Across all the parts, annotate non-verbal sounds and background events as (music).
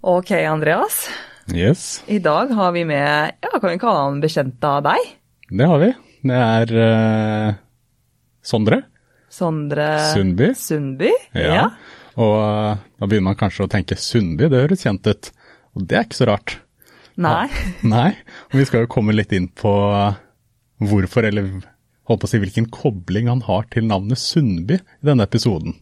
Ok, Andreas. Yes, I dag har vi med, ja, kan vi kalle han bekjent av deg? det har vi. Det er uh, Sondre Sondre Sundby. Sundby? Ja. Og uh, da begynner man kanskje å tenke Sundby, det høres kjent ut. Og det er ikke så rart. Nei. Nei, og vi skal jo komme litt inn på eh, hvorfor, eller holdt på å si hvilken kobling han har til navnet Sundby i denne episoden.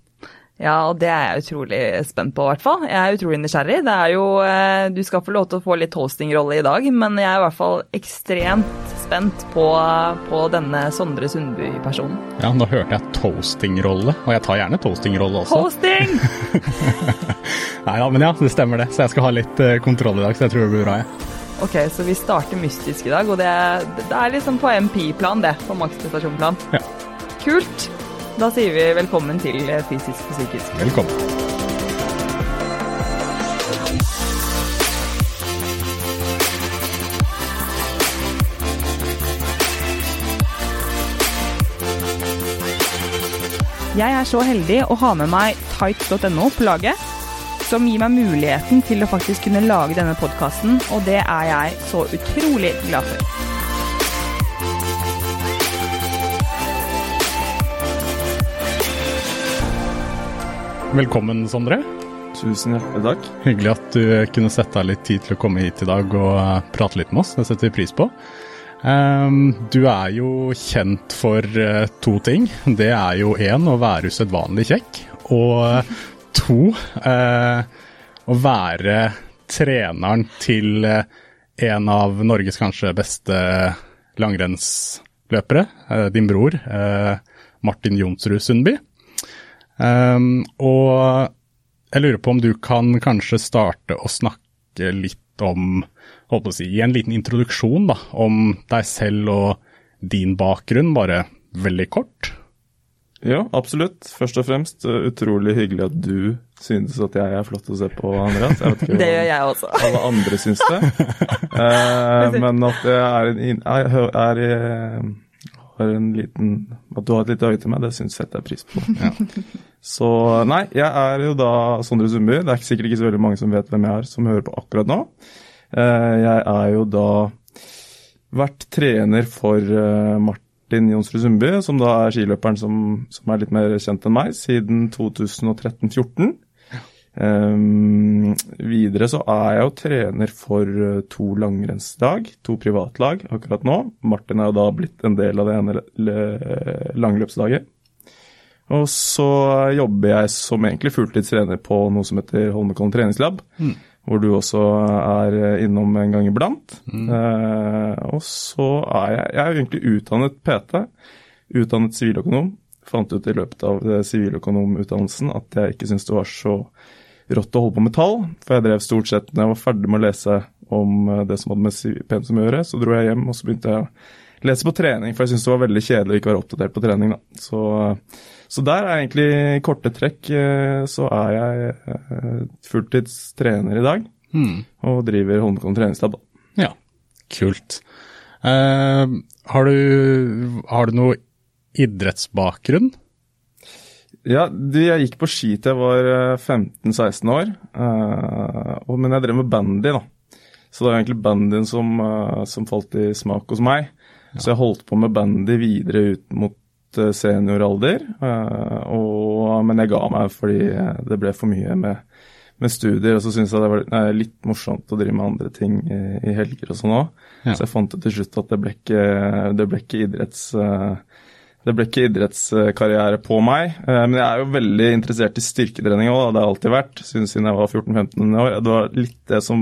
Ja, og det er jeg utrolig spent på, i hvert fall. Jeg er utrolig nysgjerrig. Det er jo eh, Du skal få lov til å få litt hostingrolle i dag, men jeg er i hvert fall ekstremt spent på, på denne Sondre Sundby-personen. Ja, nå hørte jeg toasting-rolle, og jeg tar gjerne toasting-rolle også. Hosting! (laughs) Nei da, men ja, det stemmer det. Så jeg skal ha litt eh, kontroll i dag, så jeg tror det blir bra, jeg. Ok, så vi starter mystisk i dag, og det, det er liksom på MP-plan, det. På maksprestasjonsplan. Ja, Kult. Da sier vi velkommen til Fysisk og psykisk. velkommen. Jeg er så heldig å ha med meg tight.no på laget, som gir meg muligheten til å faktisk kunne lage denne podkasten, og det er jeg så utrolig glad for. Velkommen, Sondre. Tusen hjertelig takk. Hyggelig at du kunne sette deg litt tid til å komme hit i dag og eh, prate litt med oss. Det setter vi pris på. Ehm, du er jo kjent for eh, to ting. Det er jo én å være usedvanlig kjekk, og eh, to å være treneren til en av Norges kanskje beste langrennsløpere, din bror Martin Jonsrud Sundby. Ehm, og jeg lurer på om du kan kanskje starte å snakke litt om holdt på å si, Gi en liten introduksjon da, om deg selv og din bakgrunn, bare veldig kort. Ja, absolutt. Først og fremst uh, utrolig hyggelig at du synes at jeg er flott å se på, Andreas. Jeg vet ikke (laughs) Det gjør jeg også. alle andre syns det. (laughs) uh, men at jeg er in, er, er, er, har en liten At du har et lite øye til meg, det syns setter jeg pris på. (laughs) Så nei, jeg er jo da Sondre Sundby. Det er sikkert ikke så veldig mange som vet hvem jeg er, som hører på akkurat nå. Eh, jeg er jo da vært trener for eh, Martin Jonsrud Sundby, som da er skiløperen som, som er litt mer kjent enn meg, siden 2013-14. Um, videre så er jeg jo trener for eh, to langrennslag, to privatlag akkurat nå. Martin er jo da blitt en del av det ene langløpslaget. Og så jobber jeg som egentlig fulltidstrener på noe som heter Holmenkollen treningslab, hvor du også er eh, innom en gang iblant. Eh, og så er jeg, jeg er egentlig utdannet PT, utdannet siviløkonom. Fant ut i løpet av siviløkonomutdannelsen at jeg ikke syntes det var så rått å holde på med tall, for jeg drev stort sett når jeg var ferdig med å lese om eh, det som hadde med pensum å gjøre, så dro jeg hjem og så begynte jeg å lese på trening, for jeg syntes det var veldig kjedelig å ikke være oppdatert på trening. da. Så, så der er egentlig i korte trekk eh, så er jeg eh, fulltidstrener i dag og driver Holmenkollen treningslab. da. Ja, kult. Uh, har, du, har du noe idrettsbakgrunn? Ja, jeg gikk på ski til jeg var eh, 15-16 år, eh, men jeg drev med bandy, da. Så det var egentlig bandyen som, eh, som falt i smak hos meg. Så jeg holdt på med bandy videre ut mot eh, senioralder, eh, og, men jeg ga meg fordi eh, det ble for mye med, med studier, og så syntes jeg det var eh, litt morsomt å drive med andre ting i, i helger og sånn òg. Ja. Så jeg fant ut til slutt at det ble ikke, det ble ikke idretts... eh, det ble ikke idrettskarriere på meg, eh, men jeg er jo veldig interessert i styrketrening òg. Det har jeg alltid vært, siden siden jeg var 14-15 år. Det var litt det som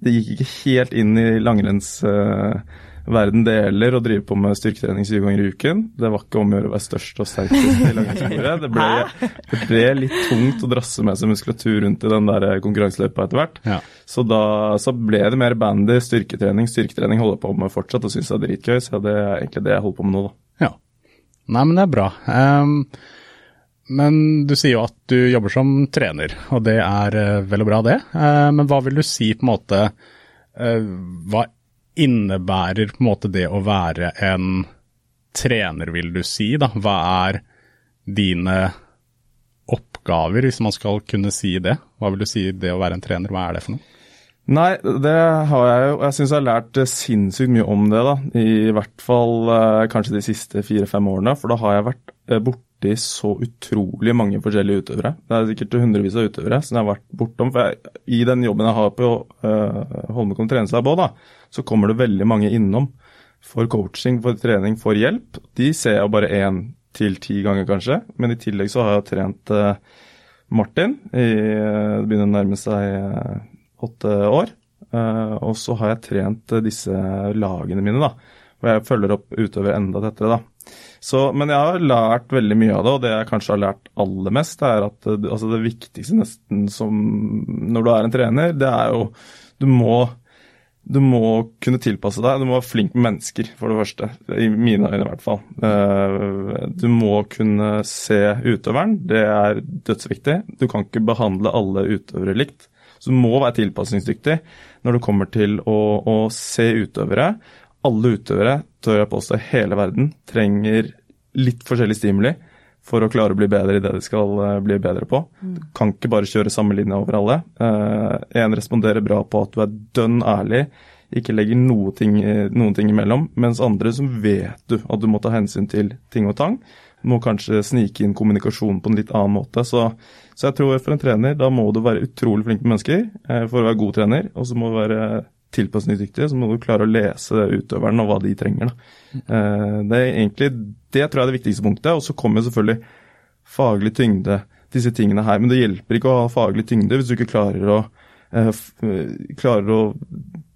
Det gikk ikke helt inn i langrennsverden det gjelder å drive på med styrketrening syv ganger i uken. Det var ikke om å gjøre å være størst og sterkest i langrennsbordet. Det, ble- det ble litt tungt å drasse med seg muskulatur rundt i den der konkurranseløypa etter hvert. Ja. Så da så ble det mer bandy, styrketrening. Styrketrening holder jeg på med fortsatt og syns det er dritgøy, så det er egentlig det jeg holder på med nå, da. Nei, men det er bra. Um, men du sier jo at du jobber som trener, og det er eh, vel og bra det. Uh, men hva vil du si på en måte uh, Hva innebærer på en måte det å være en trener, vil du si? da? Hva er dine oppgaver, hvis man skal kunne si det? Hva vil du si det å være en trener, hva er det for noe? Nei, det har jeg jo. Jeg syns jeg har lært sinnssykt mye om det, da. I hvert fall eh, kanskje de siste fire-fem årene. For da har jeg vært eh, borti så utrolig mange forskjellige utøvere. Det er sikkert hundrevis av utøvere som jeg har vært bortom. For jeg, i den jobben jeg har på uh, Holmenkollen på da, så kommer det veldig mange innom for coaching, for trening, for hjelp. De ser jeg bare én til ti ganger, kanskje. Men i tillegg så har jeg trent Martin. I, det begynner å nærme seg åtte år. Uh, og så har jeg trent uh, disse lagene mine, da. Og jeg følger opp utøvere enda tettere, da. Så, men jeg har lært veldig mye av det, og det jeg kanskje har lært aller mest, er at uh, altså det viktigste nesten som når du er en trener, det er jo Du må du må kunne tilpasse deg. Du må være flink med mennesker, for det første. I mine øyne, i hvert fall. Du må kunne se utøveren. Det er dødsviktig. Du kan ikke behandle alle utøvere likt. Så du må være tilpasningsdyktig når det kommer til å, å se utøvere. Alle utøvere, tør jeg påstå, hele verden trenger litt forskjellig stimuli for å klare å bli bedre i det de skal uh, bli bedre på. Mm. Du kan ikke bare kjøre samme linje over alle. Én en responderer bra på at du er dønn ærlig, ikke legger noe ting, noen ting imellom, mens andre som vet du at du må ta hensyn til ting og tang, må kanskje snike inn kommunikasjon på en litt annen måte. Så, så, jeg tror for en trener, da må du være utrolig flink med mennesker eh, for å være god trener. Og så må du være tilpasningsdyktig, så må du klare å lese utøveren og hva de trenger. Da. det er egentlig, det tror jeg er det viktigste punktet. Og så kommer selvfølgelig faglig tyngde, disse tingene her. Men det hjelper ikke å ha faglig tyngde hvis du ikke klarer å, eh, klarer å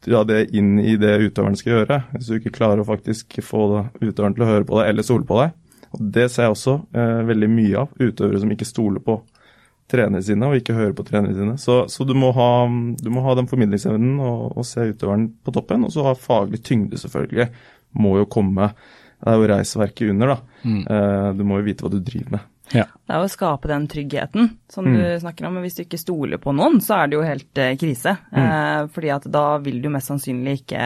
dra det inn i det utøveren skal gjøre. Hvis du ikke klarer å faktisk få utøveren til å høre på deg eller stole på deg. Og Det ser jeg også eh, veldig mye av. Utøvere som ikke stoler på trenerne sine og ikke høre på trenerne sine. Så, så du, må ha, du, må ha, den formidlingsevnen og, og, se utøveren på toppen. Og så ha faglig tyngde, selvfølgelig. Må jo komme Det er jo reisverket under, da. Mm. Eh, du må jo vite hva du driver med. Ja. Det er jo å skape den tryggheten som mm. du snakker om. Men hvis du ikke stoler på noen, så er det jo helt eh, krise. Mm. Eh, fordi at da vil du mest sannsynlig ikke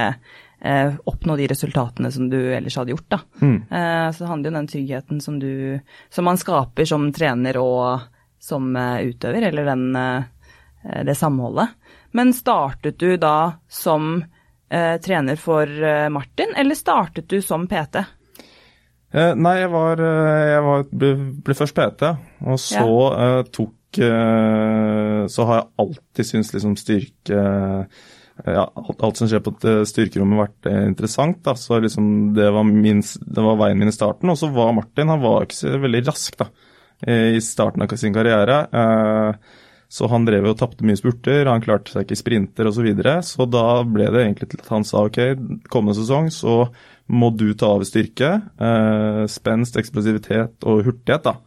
eh, oppnå de resultatene som du ellers hadde gjort. Da. Mm. Eh, så det handler jo om den tryggheten som, du, som man skaper som trener og som eh, utøver, eller den, eh, det samholdet. Men startet du da som eh, trener for Martin, eller startet du som PT? nei, jeg var, jeg var ble, ble, først PT, og så ja. tok Så har jeg alltid syntes liksom styrke ja, alt som skjer på et styrkerommet, vært interessant. Da. Så liksom det, var min, det, var veien min i starten. Og så var Martin han var ikke så veldig rask da, i starten av sin karriere. Eh, så han drev og tapte mye spurter, han klarte seg ikke i sprinter osv. Så, videre. så da ble det egentlig til at han sa ok, kommende sesong så må du ta av styrke, spenst, eksplosivitet og hurtighet da,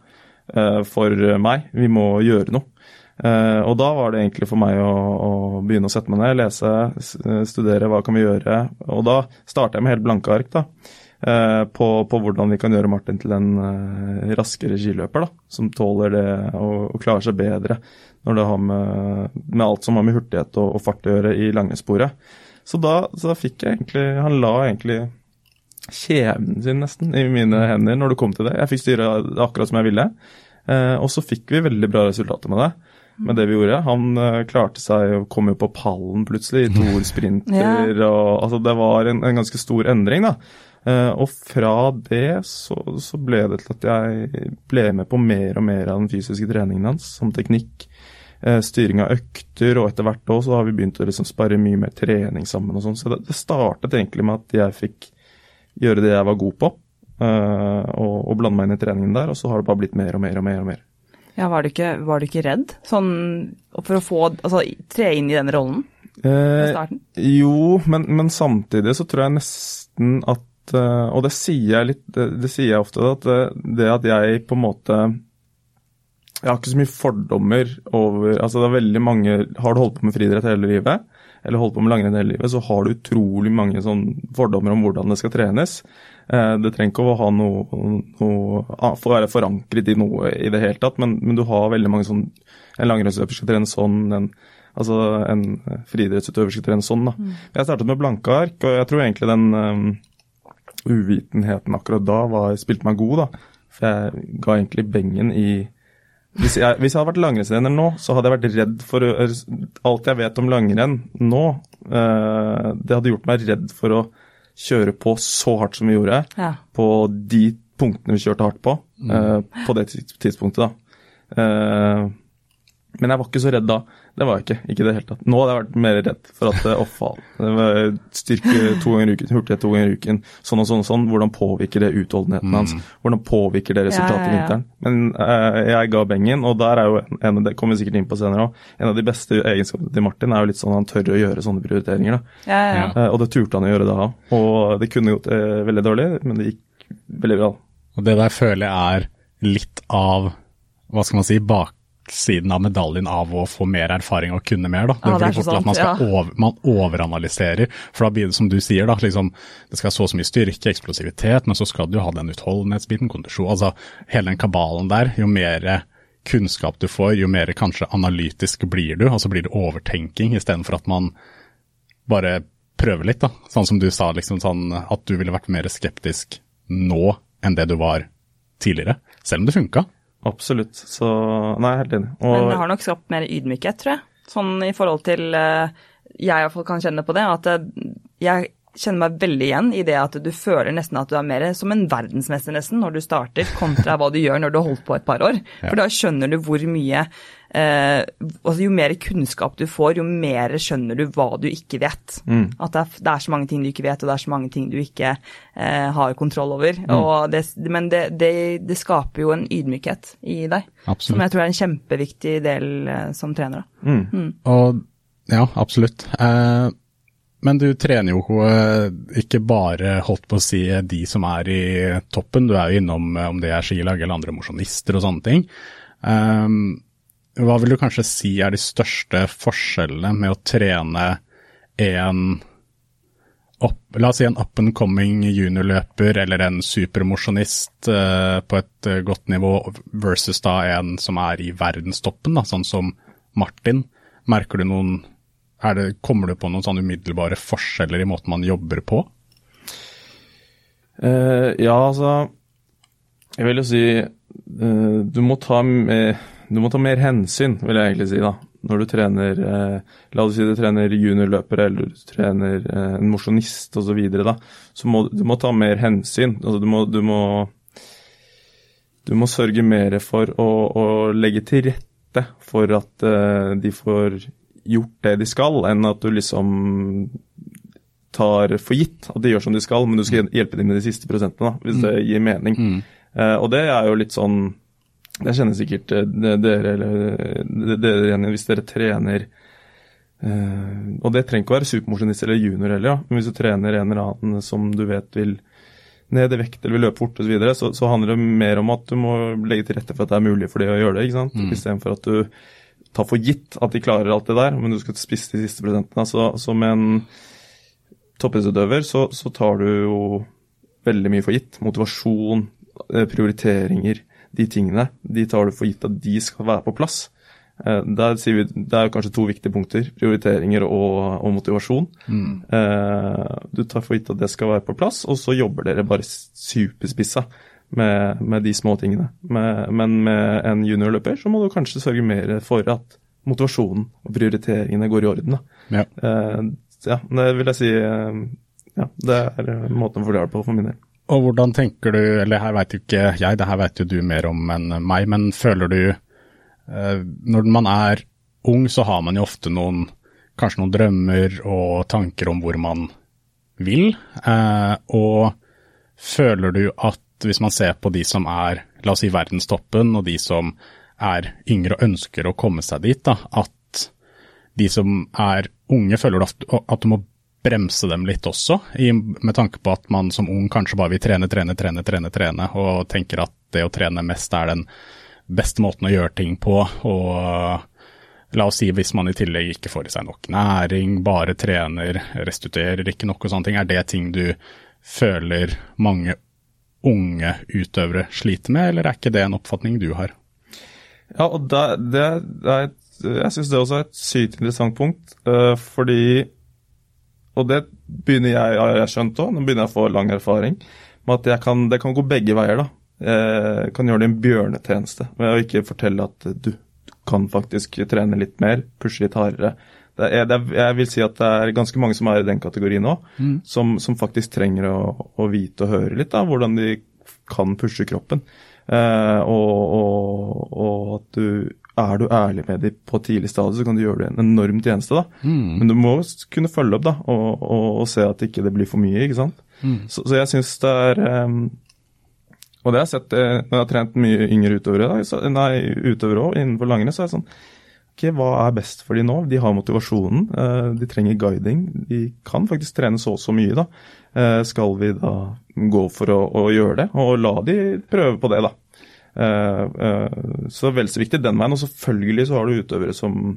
for meg. Vi må gjøre noe. Uh, og da var det egentlig for meg å, å, begynne å sette meg ned, lese, studere hva kan vi gjøre. Og da starta jeg med helt blanke ark da, på, på, hvordan vi kan gjøre Martin til en uh, raskere skiløper. da, Som tåler det og, og klarer seg bedre når det har med, med, alt som har med hurtighet og, og fart å gjøre i langesporet. Så da, så da fikk jeg egentlig Han la egentlig kjeven sin nesten i mine hender når det kom til det. Jeg fikk styre akkurat som jeg ville. og så fikk vi veldig bra resultater med det med det vi gjorde. Han uh, klarte seg å komme på pallen plutselig i Tor-sprinter. (laughs) ja. altså, det var en, en, ganske stor endring, da. Uh, og fra det så, så, ble det til at jeg ble med på mer og mer av den fysiske treningen hans, som teknikk, uh, styring av økter, og etter hvert også, så har vi begynt å liksom spare mye mer trening sammen og sånn. Så det, det, startet egentlig med at jeg fikk gjøre det jeg var god på, og, og blande meg inn i treningen der, og så har det bare blitt mer og mer og mer og mer. Ja, var du ikke, var du ikke redd sånn, for å få, altså, tre inn i den rollen eh. Jo, men, men, samtidig så tror jeg nesten at eh, Og det sier jeg litt, det, sier jeg ofte, at det, det, at jeg på en måte Jeg har ikke så mye fordommer over Altså det er veldig mange Har du holdt på med friidrett hele livet, eller holdt på med langrenn hele livet, så har du utrolig mange sånn fordommer om hvordan det skal trenes. Eh, det trenger ikke å ha noe, noe for å være forankret i noe i det hele tatt, men, men du har veldig mange sånn En langrennsløper skal trene sånn, en, altså en friidrettsutøver skal trene sånn. da. Mm. Jeg startet med blanke ark, og jeg tror egentlig den uvitenheten akkurat da var, spilte meg god. da. For jeg ga egentlig bengen i hvis jeg, hvis jeg hadde vært langrennsrenner nå, så hadde jeg vært redd for Alt jeg vet om langrenn nå, eh, det hadde gjort meg redd for å kjøre på så hardt som vi gjorde, Ja. på de punktene vi kjørte hardt på, eh, på det tidspunktet, da. Eh, men jeg var ikke så redd da. Det var jeg ikke. Ikke det hele tatt. Nå hadde jeg vært mer redd for at Å, faen. Det var Styrke to ganger i uken, hurtighet to ganger i uken, sånn og sånn og sånn. Hvordan påvirker det utholdenheten hans? Hvordan påvirker det resultatet Ja, i ja, i vinteren? Men eh, jeg ga bengen, og der er jo en det kommer vi sikkert inn på senere òg. En av de beste egenskapene til Martin er jo litt sånn at han tør å gjøre sånne prioriteringer. da. Ja, ja, ja. Eh, og det turte han å gjøre da òg. Og det kunne gått eh, veldig dårlig, men det gikk veldig bra. Og det der føler jeg er litt av, hva skal man si, baksiden av medaljen av å få mer erfaring og kunne mer. da. Ja, det er fort at man, skal ja. over, man overanalyserer, for da blir det som du sier, da, liksom, det skal så så mye styrke, eksplosivitet, men så skal du ha den utholdenhetsbiten, kondisjon, altså hele den kabalen der. Jo mer kunnskap du får, jo mer kanskje analytisk blir du, og så blir det overtenking istedenfor at man bare prøver litt, da. Sånn som du sa, liksom sånn at du ville vært mer skeptisk nå enn det du var tidligere, selv om det funka. Absolutt. Så Nei, jeg er helt enig. Men det har nok skapt mer ydmykhet, tror jeg. Sånn i forhold til eh, Jeg i hvert fall kan kjenne på det, at eh, jeg kjenner meg veldig igjen i det at du føler nesten at du er mer som en verdensmester nesten når du starter, kontra hva du gjør når du har holdt på et par år. For da skjønner du hvor mye eh, altså Jo mer kunnskap du får, jo mer skjønner du hva du ikke vet. At det er, det er så mange ting du ikke vet, og det er så mange ting du ikke eh, har kontroll over. Og det, men det, det, skaper jo en ydmykhet i deg, Absolutt. som jeg tror er en kjempeviktig del eh, som trener. Da. Og ja, absolutt. Eh, men du trener jo eh, ikke bare holdt på å si de som er i toppen, du er jo innom eh, om det er skilag eller andre mosjonister og sånne ting. Eh, hva vil du kanskje si er de største forskjellene med å trene en opp, La oss si en up and coming juniorløper eller en supermosjonist eh, på et eh, godt nivå versus da en som er i verdenstoppen, da, sånn som Martin. Merker du noen det, Kommer du på noen sånne umiddelbare forskjeller i måten man jobber på? Uh, ja, altså Jeg vil jo si uh, du, må ta med, du må ta mer hensyn, vil jeg egentlig si, da. Når du trener eh, La oss si du trener juniorløpere eller du trener eh, en mosjonist osv., så, videre, da, så må du må ta mer hensyn. Altså, du, må, du, må, du må sørge mer for å, å legge til rette for at eh, de får gjort det de skal, enn at du liksom tar for gitt at de gjør som de skal, men du skal hjelpe dem med de siste prosentene, da, hvis det gir mening. Eh, og det er jo litt sånn Det kjenner sikkert eh, dere eller dere igjen hvis dere trener eh, Og det trenger ikke å være supermosjonist eller junior heller, ja. men hvis du trener en eller annen som du vet vil ned i vekt eller vil løpe fort osv., så, videre, så så handler det mer om at du må legge til rette for at det er mulig for de å gjøre det, ikke sant? istedenfor at du tar for gitt at de klarer alt det der, men du skal spisse de siste prosentene. Så, så med en toppidrettsutøver så, så tar du jo veldig mye for gitt. Motivasjon, eh, prioriteringer, de tingene. De tar du for gitt at de skal være på plass. Eh, Der sier vi, Det er kanskje to viktige punkter. Prioriteringer og, og motivasjon. Eh, Du tar for gitt at det skal være på plass, og så jobber dere bare superspissa med, med de små tingene. Med, men med en juniorløper så må du kanskje sørge mer for at motivasjonen og prioriteringene går i orden. Ja. Eh, ja, det vil jeg si eh, Ja, det er eh, måten å forklare det på for min del. Og hvordan tenker du, eller her vet jo ikke jeg, det her vet jo du mer om enn meg, men føler du eh, Når man er ung, så har man jo ofte noen kanskje noen drømmer og tanker om hvor man vil. Eh, og føler du at hvis man ser på de som er, la oss si verdenstoppen, og de som er yngre og ønsker å komme seg dit, da, at de som er unge, føler du at, at du må bremse dem litt også, med tanke på at man som ung kanskje bare vil trene, trene, trene, trene, trene, og tenker at det å trene mest er den beste måten å gjøre ting på, og la oss si hvis man i tillegg ikke får i seg nok næring, bare trener, restituerer ikke nok og sånne ting, er det ting du føler mange unge utøvere sliter med, eller er ikke det en oppfatning du har? Ja, og det, det, det er et, jeg syns det også er et sykt interessant punkt, eh, fordi Og det begynner jeg, har jeg skjønt òg, nå begynner jeg å få lang erfaring med at jeg kan, det kan gå begge veier, da. Jeg kan gjøre det en bjørnetjeneste ved å ikke fortelle at du kan faktisk trene litt mer, pushe litt hardere. Det er, er, jeg vil si at det er ganske mange som er i den kategorien òg, mm. som, som, faktisk trenger å, å, vite og høre litt da, hvordan de kan pushe kroppen. Eh, og, og, og, at du er du ærlig med dem på tidlig stadium, så kan du gjøre det en enorm tjeneste. da. Mm. Men du må kunne følge opp da, og, og, se at ikke det blir for mye. ikke sant? Mm. Så, så, jeg syns det er um, Og det har jeg sett eh, når jeg har trent mye yngre utøvere, da, så, nei, utøvere også, innenfor langrenn, så er det sånn ok, Hva er best for de nå? De har motivasjonen, uh, de trenger guiding. De kan faktisk trene så og så mye. da. Uh, skal vi da gå for å, å gjøre det, og la de prøve på det, da. Eh, eh, så vel så viktig den veien. Og selvfølgelig så har du utøvere som,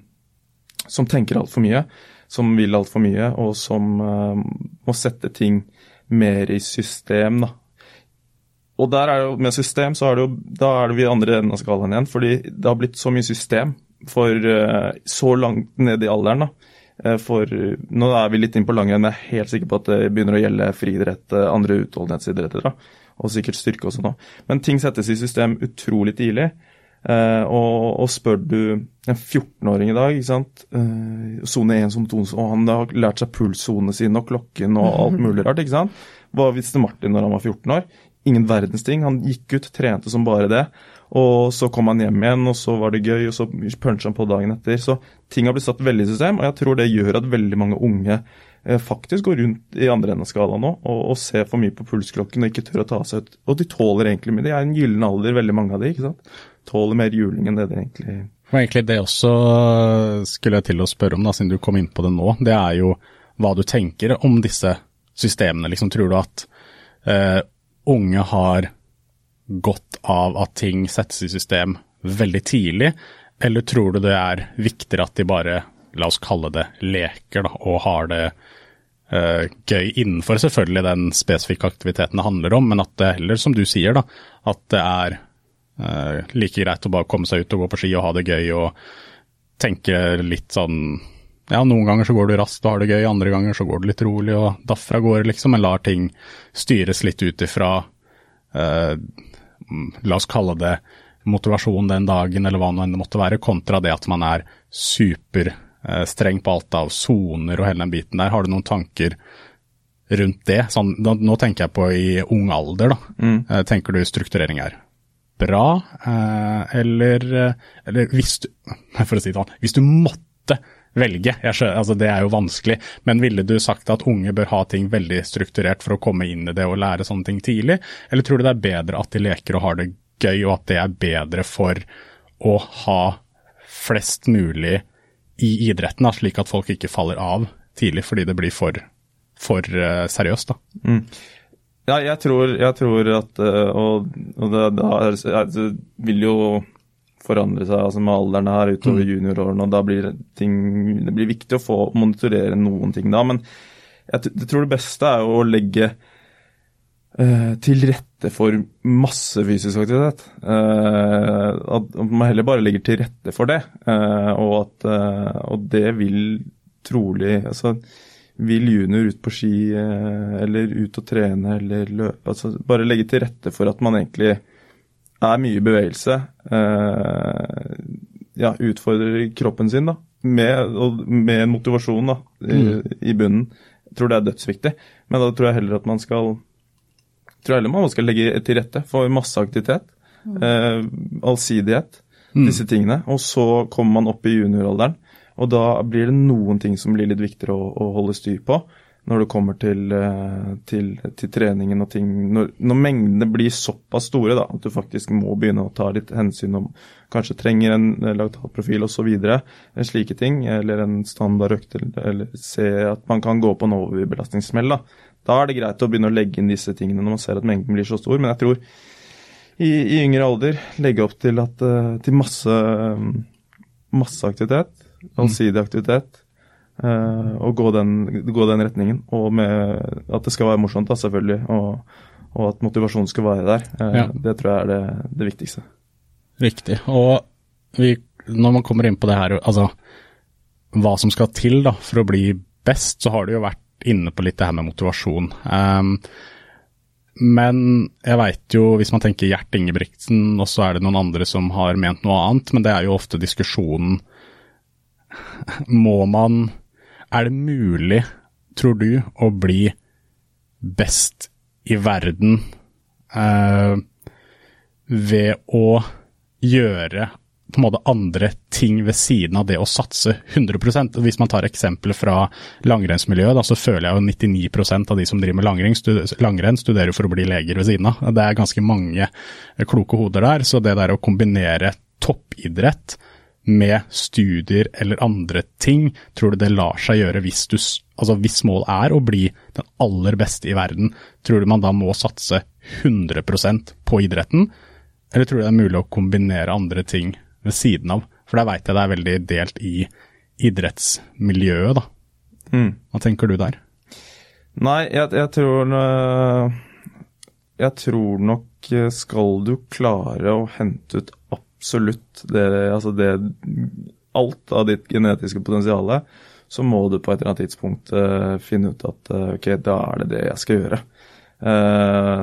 som tenker altfor mye, som vil altfor mye, og som eh, må sette ting mer i system, da. Og der er jo, med system så er det jo, da er det vi andre enden av skalaen igjen. Fordi det har blitt så mye system for så langt ned i alderen. da. For nå er vi litt inn på langrenn, jeg er helt sikker på at det begynner å gjelde friidrett, andre utholdenhetsidretter. da og sikkert styrke også nå. Men ting settes i system utrolig tidlig. Uh, og, og, spør du en 14-åring i dag, ikke sant, uh, sone 1 som 2, og han har lært seg pulssonene sine og klokken og (laughs) alt mulig rart, ikke sant. Hva visste Martin når han var 14 år? Ingen verdens ting. Han gikk ut, trente som bare det. Og så kom han hjem igjen, og så var det gøy, og så punchet han på dagen etter. Så ting har blitt satt veldig i system, og jeg tror det gjør at veldig mange unge Eh, faktisk går rundt i andre enden av skalaen nå og, og, ser for mye på pulsklokken og ikke tør å ta seg ut. Og de tåler egentlig mye. De er en gyllen alder, veldig mange av de, ikke sant. Tåler mer juling enn det de egentlig Og egentlig det også skulle jeg til å spørre om, da, siden du kom inn på det nå. Det er jo hva du tenker om disse systemene. Liksom, tror du at eh, unge har godt av at ting settes i system veldig tidlig, eller tror du det er viktigere at de bare, la oss kalle det leker, da, og har det uh, gøy innenfor selvfølgelig den spesifikke aktiviteten det handler om, men at det heller, som du sier, da, at det er uh, like greit å bare komme seg ut og gå på ski og ha det gøy og tenke litt sånn ja, noen ganger så går du raskt og har det gøy, andre ganger så går du litt rolig og daffer av gårde, liksom, men lar ting styres litt ut ifra uh, La oss kalle det motivasjon den dagen, eller hva det måtte være, kontra det at man er superstreng på alt av soner og hele den biten der. Har du noen tanker rundt det? Sånn, da, nå tenker jeg på i ung alder, da. Mm. Eh, tenker du strukturering er bra, eh, eller, eller hvis du (laughs) For å si det sånn, hvis du måtte velge, skjønner, altså det er jo vanskelig, men ville du sagt at unge bør ha ting veldig strukturert for å komme inn i det og lære sånne ting tidlig, eller tror du det er bedre at de leker og har det gøy, og at det er bedre for å ha flest mulig i idretten, da, slik at folk ikke faller av tidlig fordi det blir for, for uh, seriøst. da. Mm. Ja, jeg tror, jeg tror at uh, Og, og det, det, det, vil jo forandre seg altså med alderen her utover mm. juniorårene, og da blir ting Det blir viktig å få monitorere noen ting da, men jeg, jeg tror det beste er å legge til rette for masse fysisk aktivitet. Uh, at man heller bare legger til rette for det. Uh, og, at, og det vil trolig altså, Vil junior ut på ski eller ut og trene eller løpe altså Bare legge til rette for at man egentlig er mye bevegelse. ja, utfordrer kroppen sin da, med, med motivasjon da, i, mm. i bunnen. Jeg tror det er dødsviktig. Men da tror jeg heller at man skal tror heller man skal legge til rette for masse aktivitet. Mm. Eh, allsidighet, mm. disse tingene. Og så kommer man opp i junioralderen, og da blir det noen ting som blir litt viktigere å, å holde styr på når det kommer til, eh, til, til treningen og ting når, når, mengdene blir såpass store da, at du faktisk må begynne å ta litt hensyn om kanskje trenger en laktatprofil osv. Slike ting, eller en standardøkt, eller, eller se at man kan gå på en overbelastningssmell. Da. Er det greit å begynne å legge inn disse tingene når man ser at mengden blir så stor. Men jeg tror i, i yngre alder legge opp til, at, eh, til masse, masse aktivitet, mm. allsidig aktivitet. Uh, og gå den, gå den, retningen. Og med at det skal være morsomt, da, selvfølgelig. Og, og at motivasjonen skal være der. Uh, ja. Det tror jeg er det, det viktigste. Riktig. Og vi, når man kommer inn på det her, altså hva som skal til da, for å bli best, så har det jo vært inne på litt det her med motivasjon. Um, Men jeg veit jo, hvis man tenker Gjert Ingebrigtsen, og så er det noen andre som har ment noe annet, men det er jo ofte diskusjonen Må man Er det mulig, tror du, å bli best i verden eh, ved å gjøre på en måte andre ting ved siden av det å satse 100% Hvis man tar eksempler fra langrennsmiljøet, så føler jeg jo 99% av de som driver med langrenn, studer, langrenn, studerer for å bli leger ved siden av. Det er ganske mange kloke hoder der. Så det der å kombinere toppidrett med studier eller andre ting, tror du det lar seg gjøre hvis du Altså hvis målet er å bli den aller beste i verden, tror du man da må satse 100% på idretten? Eller tror du det er mulig å kombinere andre ting ved siden av. For der veit jeg det er veldig delt i idrettsmiljøet, da. Mm. Hva tenker du der? Nei, jeg, jeg, tror eh, Jeg tror nok eh, skal du klare å hente ut absolutt det, altså det Alt av ditt genetiske potensial, så må du på et eller annet tidspunkt uh, finne ut at ok, da er det det jeg skal gjøre.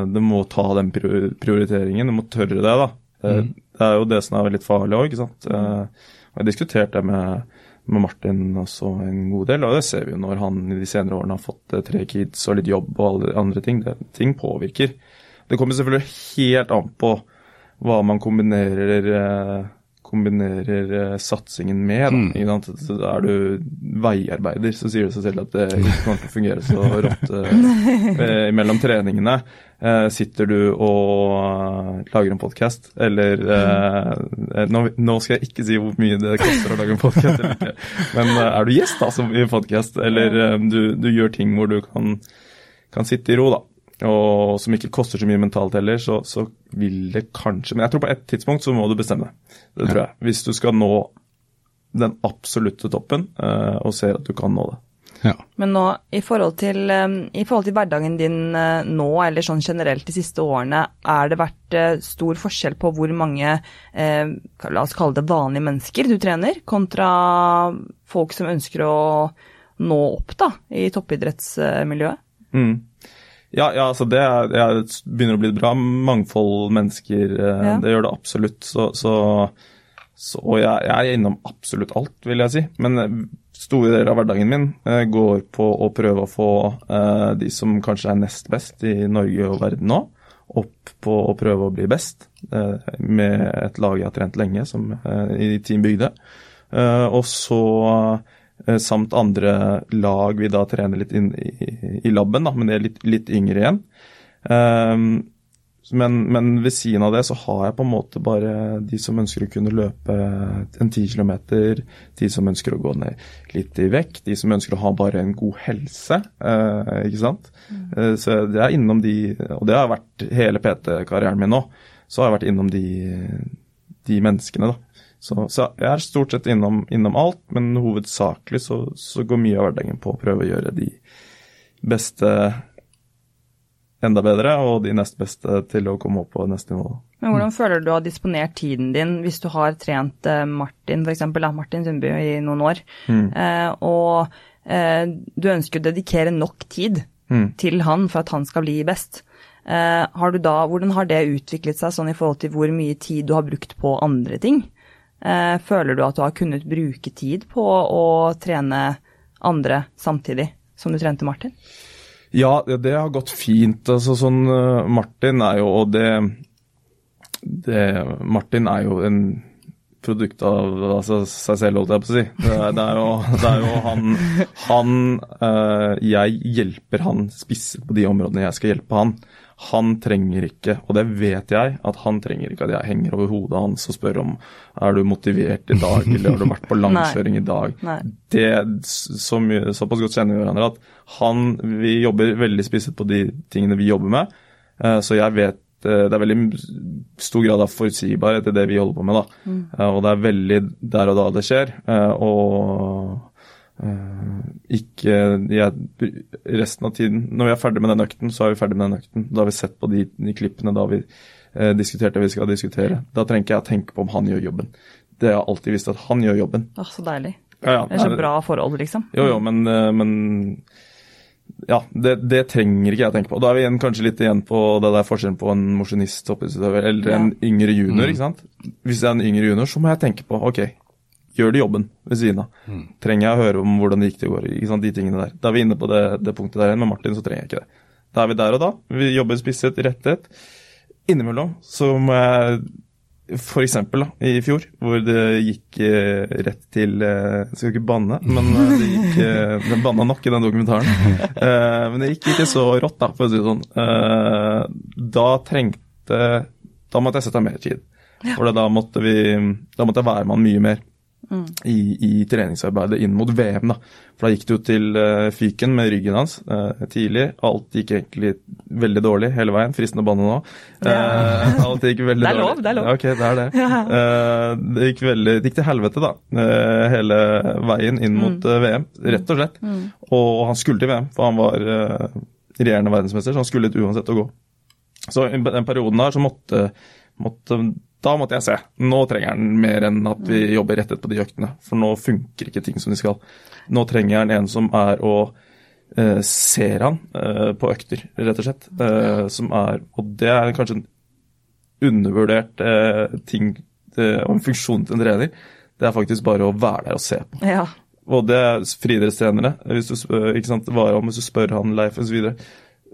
Du må ta den prioriteringen, du må tørre det, da. Mm. Det er jo det som er litt farlig òg, ikke sant. Eh, jeg har diskutert det med, med, Martin også en god del, og det ser vi jo når han i de senere årene har fått eh, tre kids og litt jobb og alle andre ting. Det, ting påvirker. Det kommer selvfølgelig helt an på hva man kombinerer eh, kombinerer satsingen med. Da. Mm. Er du veiarbeider, så sier det seg selv at det ikke kommer til å fungere så rått (laughs) mellom treningene. Uh, sitter du og lager en podkast, eller nå, nå, skal jeg ikke si hvor mye det koster å lage en podkast. (laughs) Men er du gjest da, som i podkast, eller du, du, gjør ting hvor du kan, kan sitte i ro, da og som ikke koster så mye mentalt heller, så, så, vil det kanskje Men jeg tror på et tidspunkt så må du bestemme deg. Det tror jeg. Hvis du skal nå den absolutte toppen og ser at du kan nå det. Ja. Men nå, i forhold, til, um, i forhold til hverdagen din uh, nå, eller sånn generelt de siste årene, er det vært uh, stor forskjell på hvor mange, la oss kalle det vanlige mennesker, du trener, kontra folk som ønsker å nå opp da, i toppidrettsmiljøet? Mm. Ja, ja altså det, er, det, begynner å bli et bra mangfold mennesker. Eh, ja. Det gjør det absolutt. Så, så, så og jeg, jeg, er innom absolutt alt, vil jeg si. Men eh, store deler av hverdagen min eh, går på å prøve å få eh, de som kanskje er nest best i Norge og verden nå, opp på å prøve å bli best. Eh, med et lag jeg har trent lenge, som, i Team Bygde. og så samt andre lag vi da trener litt inn i, i laben, da, men de er litt, litt yngre igjen. Men, men, ved siden av det så har jeg på en måte bare de som ønsker å kunne løpe en 10 km, de som ønsker å gå ned litt i vekt, de som ønsker å ha bare en god helse. Uh, ikke sant? Mm. Uh, så det er innom de, og det har vært hele PT-karrieren min nå, så har jeg vært innom de, de menneskene, da. Så, så, jeg er stort sett innom, innom alt, men hovedsakelig så, så, går mye av hverdagen på å prøve å gjøre de beste enda bedre, og de nest beste til å komme opp på neste nivå. Men Hvordan føler du har disponert tiden din hvis du har trent Martin for eksempel, Martin Sundby i noen år, mm. eh, og eh, du ønsker å dedikere nok tid mm. til han for at han skal bli best? Eh, har da, hvordan har det utviklet seg sånn i forhold til hvor mye tid du har brukt på andre ting? Eh, føler du at du har kunnet bruke tid på å trene andre samtidig som du trente Martin? Ja, det har gått fint. Altså, sånn, eh, Martin er jo Og det, det Martin er jo en produkt av altså, seg selv, holdt jeg på å si. Det er, det er, jo, det er jo, han, han øh, Jeg hjelper han spisset på de områdene jeg skal hjelpe han. Han trenger ikke, og det vet jeg, at han trenger ikke at jeg henger over hodet hans og spør om er du motivert i dag, eller har du vært på (laughs) langkjøring i dag. Nei. Det, så mye, Såpass godt kjenner vi hverandre at han, vi jobber veldig spisset på de tingene vi jobber med. Eh, så jeg vet eh, det er veldig stor grad av forutsigbarhet i det vi holder på med. da. Mm. Eh, og det er veldig der og da det skjer. Og ikke jeg, resten av tiden Når vi er ferdig med den økten, så er vi ferdig med den økten. Da har vi sett på de, de klippene da vi eh, diskuterte det vi skal diskutere. Da trenger ikke jeg å tenke på om han gjør jobben. Det har jeg alltid visst at han gjør jobben. Åh, Så deilig. Ja, ja. Det er så bra forhold, liksom. Jo, jo, men, uh, men ja, det, det, trenger ikke jeg å tenke på. Da er vi igjen, kanskje litt igjen på det der forskjellen på en mosjonist eller en ja. yngre junior. Mm. ikke sant? Hvis jeg er en yngre junior, så må jeg tenke på ok, gjør de jobben ved siden av? Mm. Trenger jeg å høre om hvordan det gikk til i går? De tingene der. Da er vi inne på det, det punktet der igjen. Med Martin så trenger jeg ikke det. Da er vi der og da. Vi jobber spisset, rettet. Innimellom så må jeg F.eks. i fjor, hvor det gikk eh, rett til eh, Jeg skal ikke banne, men eh, det gikk eh, Den banna nok i den dokumentaren. (laughs) Eh, men det gikk ikke så rått, da, for å si det sånn. Eh, da trengte Da måtte jeg sette av mer tid. For da måtte, vi, da måtte jeg være med han mye mer mm. i, i, treningsarbeidet inn mot VM. da. For da gikk det jo til uh, fyken med ryggen hans uh, tidlig. Alt gikk egentlig veldig dårlig hele veien. Fristende å banne nå. Uh, alt gikk veldig dårlig. (laughs) Det er lov, det er lov. Ja, ok, det er det. (laughs) Ja. det, gikk veldig, det gikk til helvete, da. hele veien inn mot mm. VM, rett og slett. Mm. Og han skulle til VM, for han var regjerende verdensmester, så han skulle litt uansett å gå. Så i den perioden der så måtte, måtte da måtte jeg se. Nå trenger han mer enn at vi jobber rettet på de øktene. For nå funker ikke ting som de skal. Nå trenger han en som er og eh, ser han eh, på økter, rett og slett. Eh, som er Og det er kanskje en undervurdert eh, ting eh, og en funksjon til en trener. Det er faktisk bare å være der og se på. Ja. Og det er friidrettstrenere. Hvis, du, ikke sant, hvis du spør han Leif osv.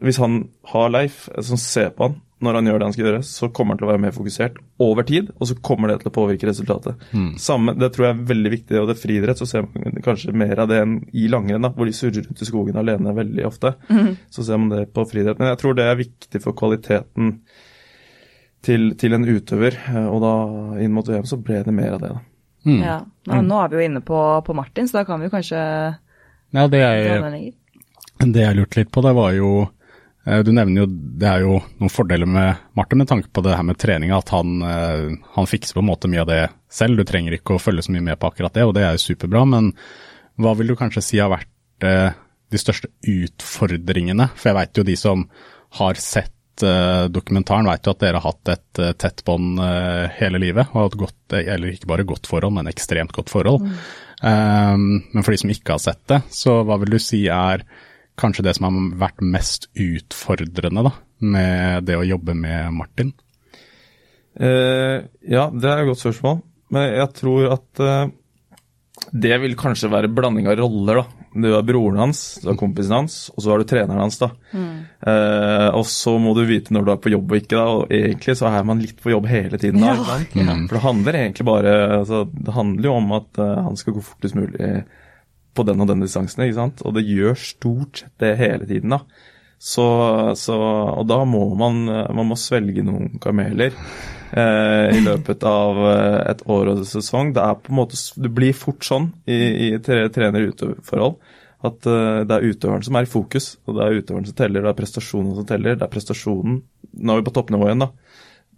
Hvis han har Leif som ser på han, når han gjør det han skal gjøre, så kommer han til å være mer fokusert over tid, og så kommer det til å påvirke resultatet. Mm. Samme, Det tror jeg er veldig viktig, og det er friidrett, så ser man kanskje mer av det enn i langrenn, da, hvor de surrer rundt i skogen alene veldig ofte. Mm. Så ser man det på friidrett. Men jeg tror det er viktig for kvaliteten til, til en utøver, og da inn mot VM så ble det mer av det. da. Mm. Ja, nå, nå, er vi jo inne på, på, Martin, så da kan vi kanskje ja, det jeg, det jeg lurte litt på, det var jo Eh, du nevner jo det er jo noen fordeler med Martin med tanke på det her med treninga, at han, eh, han, fikser på en måte mye av det selv. Du trenger ikke å følge så mye med på akkurat det, og det er jo superbra. Men hva vil du kanskje si har vært eh, de største utfordringene? For jeg veit jo de som har sett dokumentaren, vet jo at dere har hatt et tett bånd hele livet. Og et godt, eller ikke bare godt forhold, men ekstremt godt forhold. Mm. Um, men for de som ikke har sett det, så hva vil du si er kanskje det som har vært mest utfordrende da, med det å jobbe med Martin? Uh, ja, det er et godt spørsmål. Men jeg tror at uh, det vil kanskje være blanding av roller. da. Du har broren hans, du har kompisen hans, og så har du treneren hans. da. Mm. Uh, og så må du vite når du er på jobb og ikke. da, og Egentlig så er man litt på jobb hele tiden. da, ja. mm. For det handler egentlig bare, altså, det handler jo om at han skal gå fortest mulig på den og den distansen, ikke sant. Og det gjør stort det hele tiden, da. Så, så, og da må man, man må svelge noen kameler eh, i løpet av eh, et år og en sesong. Det er på en måte, det blir fort sånn i, i trener-utøverforhold at eh, det er utøveren som er i fokus. og Det er utøveren som teller, det er prestasjonen som teller. Det er prestasjonen Nå er vi på toppnivå igjen, da.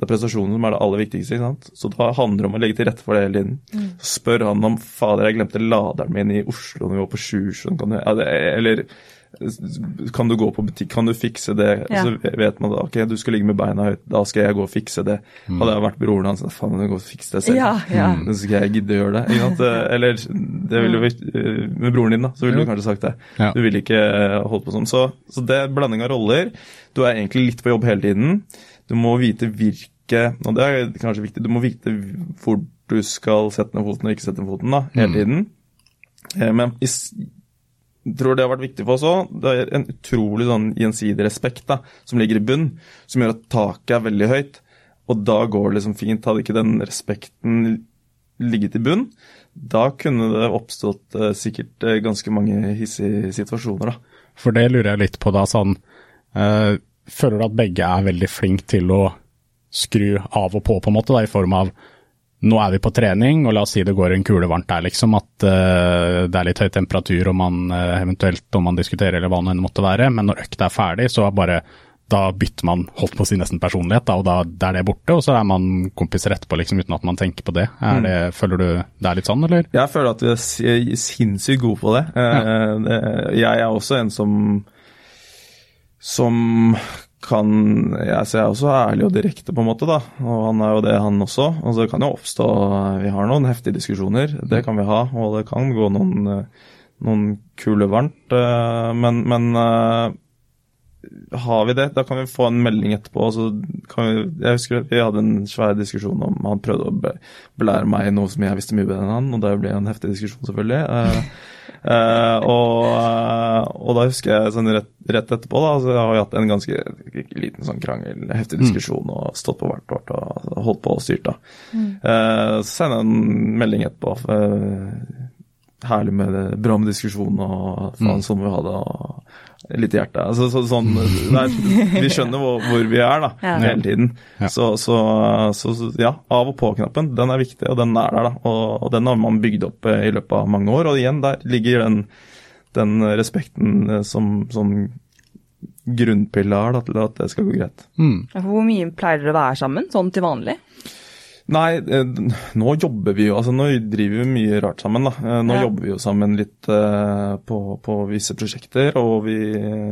Det er prestasjonen som er det aller viktigste. ikke sant? Så da handler det om å legge til rette for det hele tiden. Mm. Så spør han om fader, jeg glemte laderen min i Oslo når vi var på Sjusjøen. Ja, eller kan du gå på butikk, kan du fikse det? Ja. Så vet man da, ok, du skal ligge med beina høyt, da skal jeg gå og fikse det. Mm. Hadde jeg vært broren hans, faen, du gå og fikse det selv. Ja, ja. Mm. Så skal jeg gidde å gjøre det. ikke sant? Eller det ville jo mm. med broren din, da, så ville du kanskje sagt det. Ja. Du ville ikke eh, holdt på sånn. Så, så det er blanding av roller. Du er egentlig litt på jobb hele tiden. Du må vite hvilke Og det er kanskje viktig, du må vite hvor du skal sette ned foten og ikke sette ned foten da, hele mm. tiden. Mm. Men jeg tror det har vært viktig for oss òg. Det er en utrolig sånn gjensidig respekt da, som ligger i bunn, som gjør at taket er veldig høyt. Og da går det liksom fint. Hadde ikke den respekten ligget i bunn, da kunne det oppstått uh, sikkert uh, ganske mange hissige situasjoner. da. For det lurer jeg litt på da, sånn uh, føler du at begge er veldig flinke til å skru av og på, på en måte, da, i form av nå er vi på trening, og la oss si det går en kule varmt der, liksom. At uh, det er litt høy temperatur, og man uh, eventuelt om man diskuterer eller hva det enn måtte være. Men når økta er ferdig, så er bare da bytter man holdt på å si nesten personlighet, da, og da, da, er det borte. Og så er man kompiser etterpå, liksom, uten at man tenker på det. Er det. Føler du det er litt sånn, eller? Jeg føler at vi er sinnssykt gode på det. Ja. Uh, jeg er også en som som kan Jeg ser også ærlig og direkte, på en måte, da. Og han er jo det, han også. Altså, det kan jo oppstå Vi har noen heftige diskusjoner, det kan vi ha. Og det kan gå noen, noen kule varmt. men, men har vi det, da kan vi få en melding etterpå. Vi, jeg husker vi hadde en svær diskusjon om Han prøvde å belære meg noe som jeg visste mye bedre enn han, og det ble en heftig diskusjon, selvfølgelig. Uh, uh, og, uh, og, da husker jeg sånn rett, rett etterpå, da, så har vi hatt en ganske liten sånn krangel, heftig mm. diskusjon, mm. og stått på hvert vårt og holdt på og styrt, da. Mm. så sender jeg en melding etterpå. herlig med det, bra med diskusjon, og faen, mm. sånn må vi ha det. og litt i hjertet. Altså, så, sånn, er, vi skjønner hvor, hvor, vi er da, ja. hele tiden. Ja. Så, så, så, ja, av og på-knappen, den er viktig, og den er der. da, og, og, den har man bygd opp eh, i løpet av mange år. Og igjen, der ligger den, den respekten eh, som, som grunnpilar da, til at det skal gå greit. Mm. Hvor mye pleier dere å være sammen, sånn til vanlig? Nei, eh, nå jobber vi jo altså Nå driver vi mye rart sammen. da. Eh, nå ja. jobber vi jo sammen litt uh, på, på, visse prosjekter, og vi,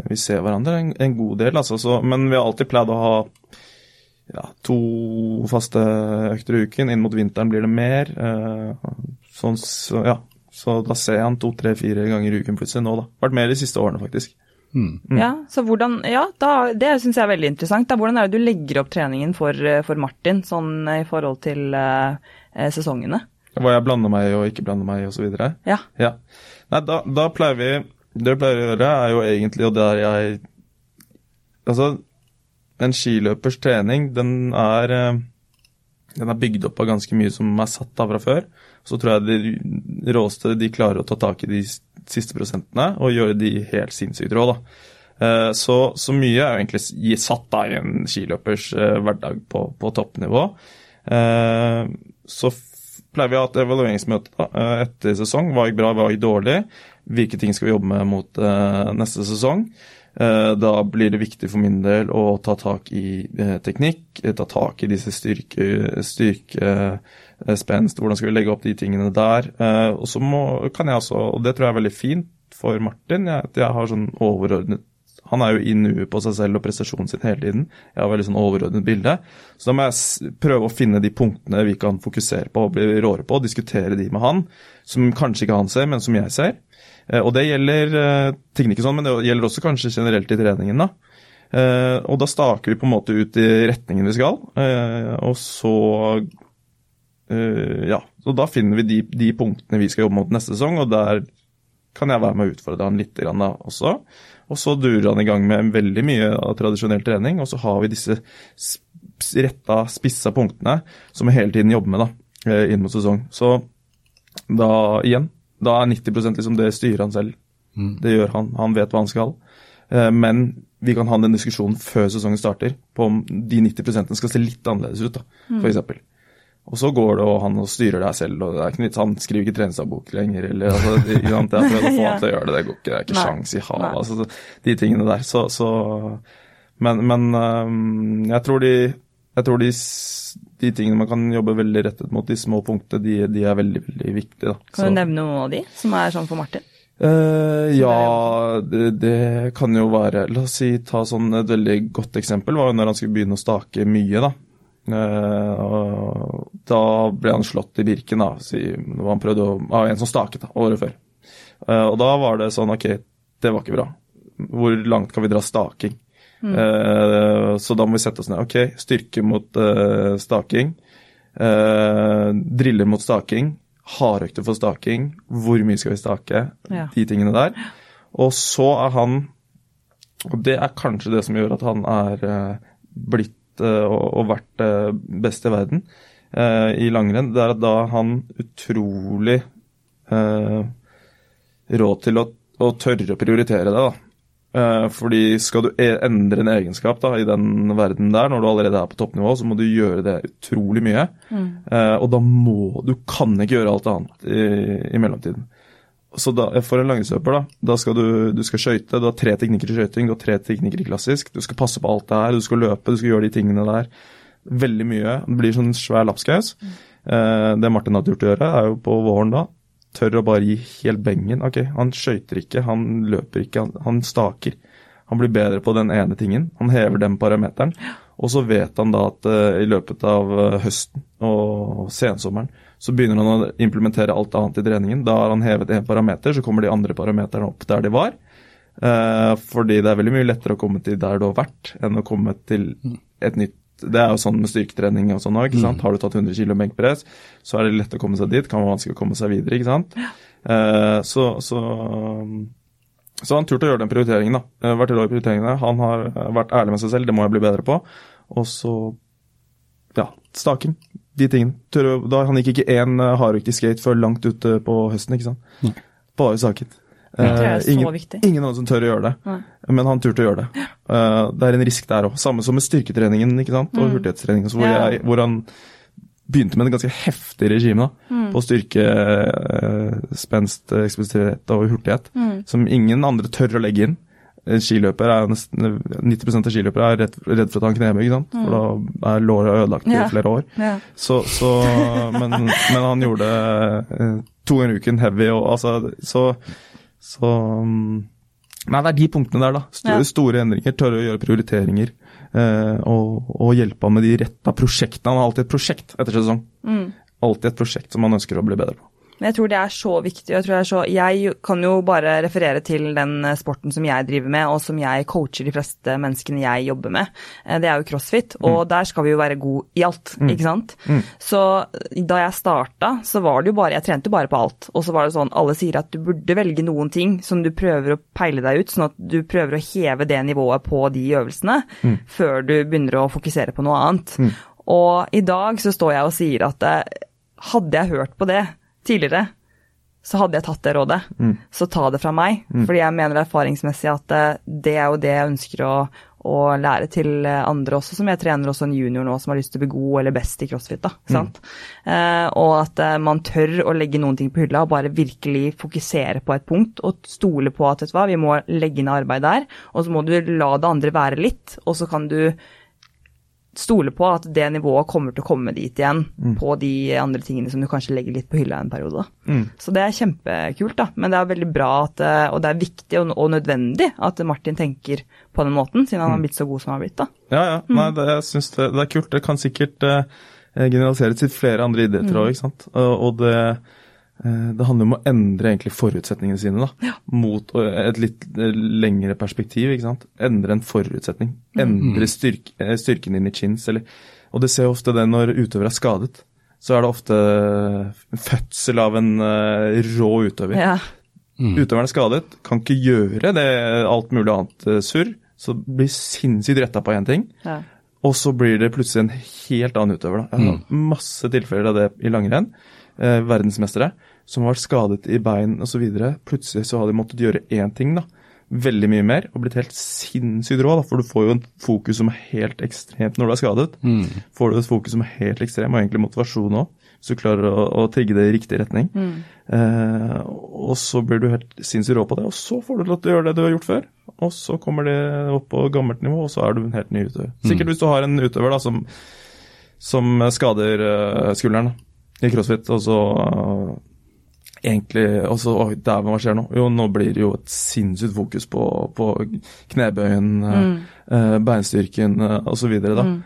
vi ser hverandre en, en, god del. altså. Så, men vi har alltid pleid å ha ja, to faste økter i uken. Inn mot vinteren blir det mer. Sånn, så, ja. så da ser jeg han to, tre, fire ganger i uken plutselig nå. da. Vært mer de siste årene, faktisk. Mm. Ja, så hvordan, ja da, det syns jeg er veldig interessant. Da. Hvordan er det du legger opp treningen for, for Martin sånn i forhold til uh, sesongene? Hva jeg blander meg i og ikke blander meg i osv.? Ja. ja. Nei, da, da, pleier vi Det vi pleier å gjøre, er jo egentlig og der jeg Altså, en skiløpers trening, den er den er bygd opp av ganske mye som er satt av fra før. Så tror jeg de råeste de klarer å ta tak i de siste prosentene og gjøre de helt sinnssykt rå. Eh, så, så, mye er jo egentlig satt av i en skiløpers eh, hverdag på, på toppnivå. Eh, så pleier vi å ha et evalueringsmøte etter sesong. Hva gikk bra, hva gikk dårlig? Hvilke ting skal vi jobbe med mot neste sesong? Da blir det viktig for min del å ta tak i teknikk, ta tak i disse styrke, styrke Eh, hvordan skal vi legge opp de tingene der. Eh, og så kan jeg også, og det tror jeg er veldig fint for Martin, at jeg har sånn overordnet han er jo i nuet på seg selv og prestasjonen sin hele tiden. Jeg har veldig sånn overordnet bilde. Så da må jeg prøve å finne de punktene vi kan fokusere på og bli råere på, og diskutere de med han, som kanskje ikke han ser, men som jeg ser. Eh, og det gjelder ting ikke sånn, men det gjelder også kanskje generelt i treningen. da. Og da staker vi på en måte ut i retningen vi skal, og så ja, så Da finner vi de, de, punktene vi skal jobbe mot neste sesong, og der kan jeg være med å utfordre han litt da også. Og så durer han i gang med veldig mye av tradisjonell trening, og så har vi disse retta, spissa punktene som vi hele tiden jobber med da, inn mot sesong. Så da igjen, da er 90% liksom det styrer han selv. Mm. Det gjør han. Han vet hva han skal. Uh, men vi kan ha den diskusjonen før sesongen starter på om de 90 skal se litt annerledes ut, da, mm. f.eks. Og så går det, og han styrer deg selv, og det er ikke nytt, han skriver ikke treningsdagbok lenger. eller altså, ikke (laughs) sant, Jeg har prøvd å få ham til å gjøre det, det går ikke, det er ikke sjans i havet. altså De tingene der. Så, så Men, men um, jeg tror, de, jeg tror de, de, tingene man kan jobbe veldig rettet mot, de små punktene, de, de er veldig, veldig viktige. da. Kan du nevne noen av de som er sånn for Martin? Uh, ja, det, det, kan jo være La oss si ta sånn et veldig godt eksempel var jo når han skulle begynne å stake mye. da. Uh, da ble han slått i Birken da, når han prøvde å, av en som staket da, året før. Uh, og da var det sånn OK, det var ikke bra. Hvor langt kan vi dra staking? Mm. Uh, så da må vi sette oss ned. OK, styrke mot staking. driller mot staking. Hardøkter for staking. Hvor mye skal vi stake? Ja. De tingene der. Og så er han Og det er kanskje det som gjør at han er blitt Eh, og, vært eh, best i verden eh, i langrenn, det er at da han utrolig råd til å, å, tørre å prioritere det. da. Fordi skal du e, endre en egenskap da, i den verden der, når du allerede er på toppnivå, så må du gjøre det utrolig mye. Mm. og da må Du kan ikke gjøre alt annet i, i mellomtiden. Så da, for en langrennsløper, da, da skal du, du skal skøyte. Du har tre teknikker i skøyting, du har tre teknikker i klassisk. Du skal passe på alt det her, du skal løpe, du skal gjøre de tingene der. Veldig mye. Det blir sånn svær lapskaus. Mm. Eh, det Martin hadde gjort å gjøre, er jo på våren da tør å bare gi helt bengen. Ok, Han skøyter ikke, han løper ikke, han, han, staker. Han blir bedre på den ene tingen. Han hever den parameteren. Og så vet han da at uh, i løpet av uh, høsten og sensommeren Så begynner han å implementere alt annet i treningen. Da har han hevet én parameter, så kommer de andre parameterne opp der de var. Uh, fordi det er veldig mye lettere å komme til der du har vært, enn å komme til et nytt Det er jo sånn med styrketrening og sånn òg. Mm. Har du tatt 100 kg benkpress, så er det lett å komme seg dit. Kan være vanskelig å komme seg videre, ikke sant. Eh, så, så så han turte å gjøre den prioriteringen, da. Vært i prioriteringene. Han har eh, vært ærlig med seg selv, det må jeg bli bedre på. Og så ja, staking. De tingene. Da Han gikk ikke én eh, hardøkt i skate før langt ute på høsten, ikke sant. Mm. Eh, ingen, ingen andre som tør å gjøre det, Nei. men han turte å gjøre det. Uh, det er en risk der òg. Samme som med styrketreningen ikke sant? og mm. hurtighetstreningen. Hvor, ja. hvor, han begynte med en ganske heftig regime da, mm. på styrke, uh, spenst, eksplosivitet og hurtighet, mm. som ingen andre tør å legge inn. Skiløper er nesten, 90 av skiløpere er redd, redd for å ta en knebøy, ikke sant? for da er låret ødelagt i flere år. Ja. Så, så, men, men, han gjorde to ganger i uken heavy, og altså Så, så um, Nei, det er de punktene der, da. Store, store endringer, tørre å gjøre prioriteringer. Eh, og, og hjelpe ham med de retta prosjektene. Han har alltid et prosjekt etter sesong. Mm. Alltid et prosjekt som han ønsker å bli bedre på. Men jeg tror det er så viktig. Jeg, er så, jeg, kan jo bare referere til den eh, sporten som jeg driver med, og som jeg coacher de fleste menneskene jeg jobber med. Eh, det er jo crossfit, og mm. der skal vi jo være gode i alt, mm. ikke sant. Mm. Så da jeg starta, så var det jo bare Jeg trente jo bare på alt. Og så var det sånn alle sier at du burde velge noen ting som du prøver å peile deg ut, sånn at du prøver å heve det nivået på de øvelsene mm. før du begynner å fokusere på noe annet. Mm. Og i dag så står jeg og sier at eh, hadde jeg hørt på det, tidligere, så hadde jeg tatt det rådet. Mm. Så ta det fra meg. Mm. Fordi jeg mener erfaringsmessig at eh, det er jo det jeg ønsker å, å, lære til andre også, som jeg trener også en junior nå som har lyst til å bli god eller best i crossfit. da, mm. Eh, og at eh, man tør å legge noen ting på hylla og bare virkelig fokusere på et punkt og stole på at vet du hva, vi må legge ned arbeid der, og så må du la det andre være litt, og så kan du stole på at det nivået kommer til å komme dit igjen mm. på de andre tingene som du kanskje legger litt på hylla en periode. Mm. Så det er kjempekult, da. Men det er veldig bra at, eh, og det er viktig og, og nødvendig at Martin tenker på den måten, siden han har mm. blitt så god som han har blitt. da. Ja, ja. Mm. Nei, det, jeg synes det, det, er kult. Det kan sikkert eh, generaliseres til flere andre idretter òg, mm. ikke sant. Og, det Eh, det handler om å endre egentlig forutsetningene sine da, ja. mot et litt eh, lengre perspektiv. ikke sant? Endre en forutsetning. Endre mm. styrk, eh, styrken din i chins. Eller, og det ser jo ofte det når utøver er skadet. Så er det ofte fødsel av en rå utøver. Ja. Mm. Utøveren er skadet, kan ikke gjøre det alt mulig annet surr. Så blir sinnssykt retta på én ting. Ja. Og så blir det plutselig en helt annen utøver. da. Jeg har mm. masse tilfeller av det i langrenn eh, verdensmestere som har vært skadet i bein osv. Plutselig så har de måttet gjøre én ting, da. Veldig mye mer, og blitt helt sinnssykt rå. da, For du får jo en fokus som er helt ekstremt når du er skadet. Mm. Får du et fokus som er helt ekstremt, og egentlig motivasjon òg, hvis du klarer å, å trigge det i riktig retning. Mm. Eh, og så blir du helt sinnssykt rå på det, og så får du lov til å gjøre det du har gjort før. Og så kommer det opp på gammelt nivå, og så er du en helt ny utøver. Sikkert mm. hvis du har en utøver da som, som skader uh, skulderen. i crossfit, og så uh, egentlig Og så Oi, dæven, hva skjer nå? Jo, nå blir det jo et sinnssykt fokus på, på knebøyen, uh, mm. uh, beinstyrken uh, osv. Mm.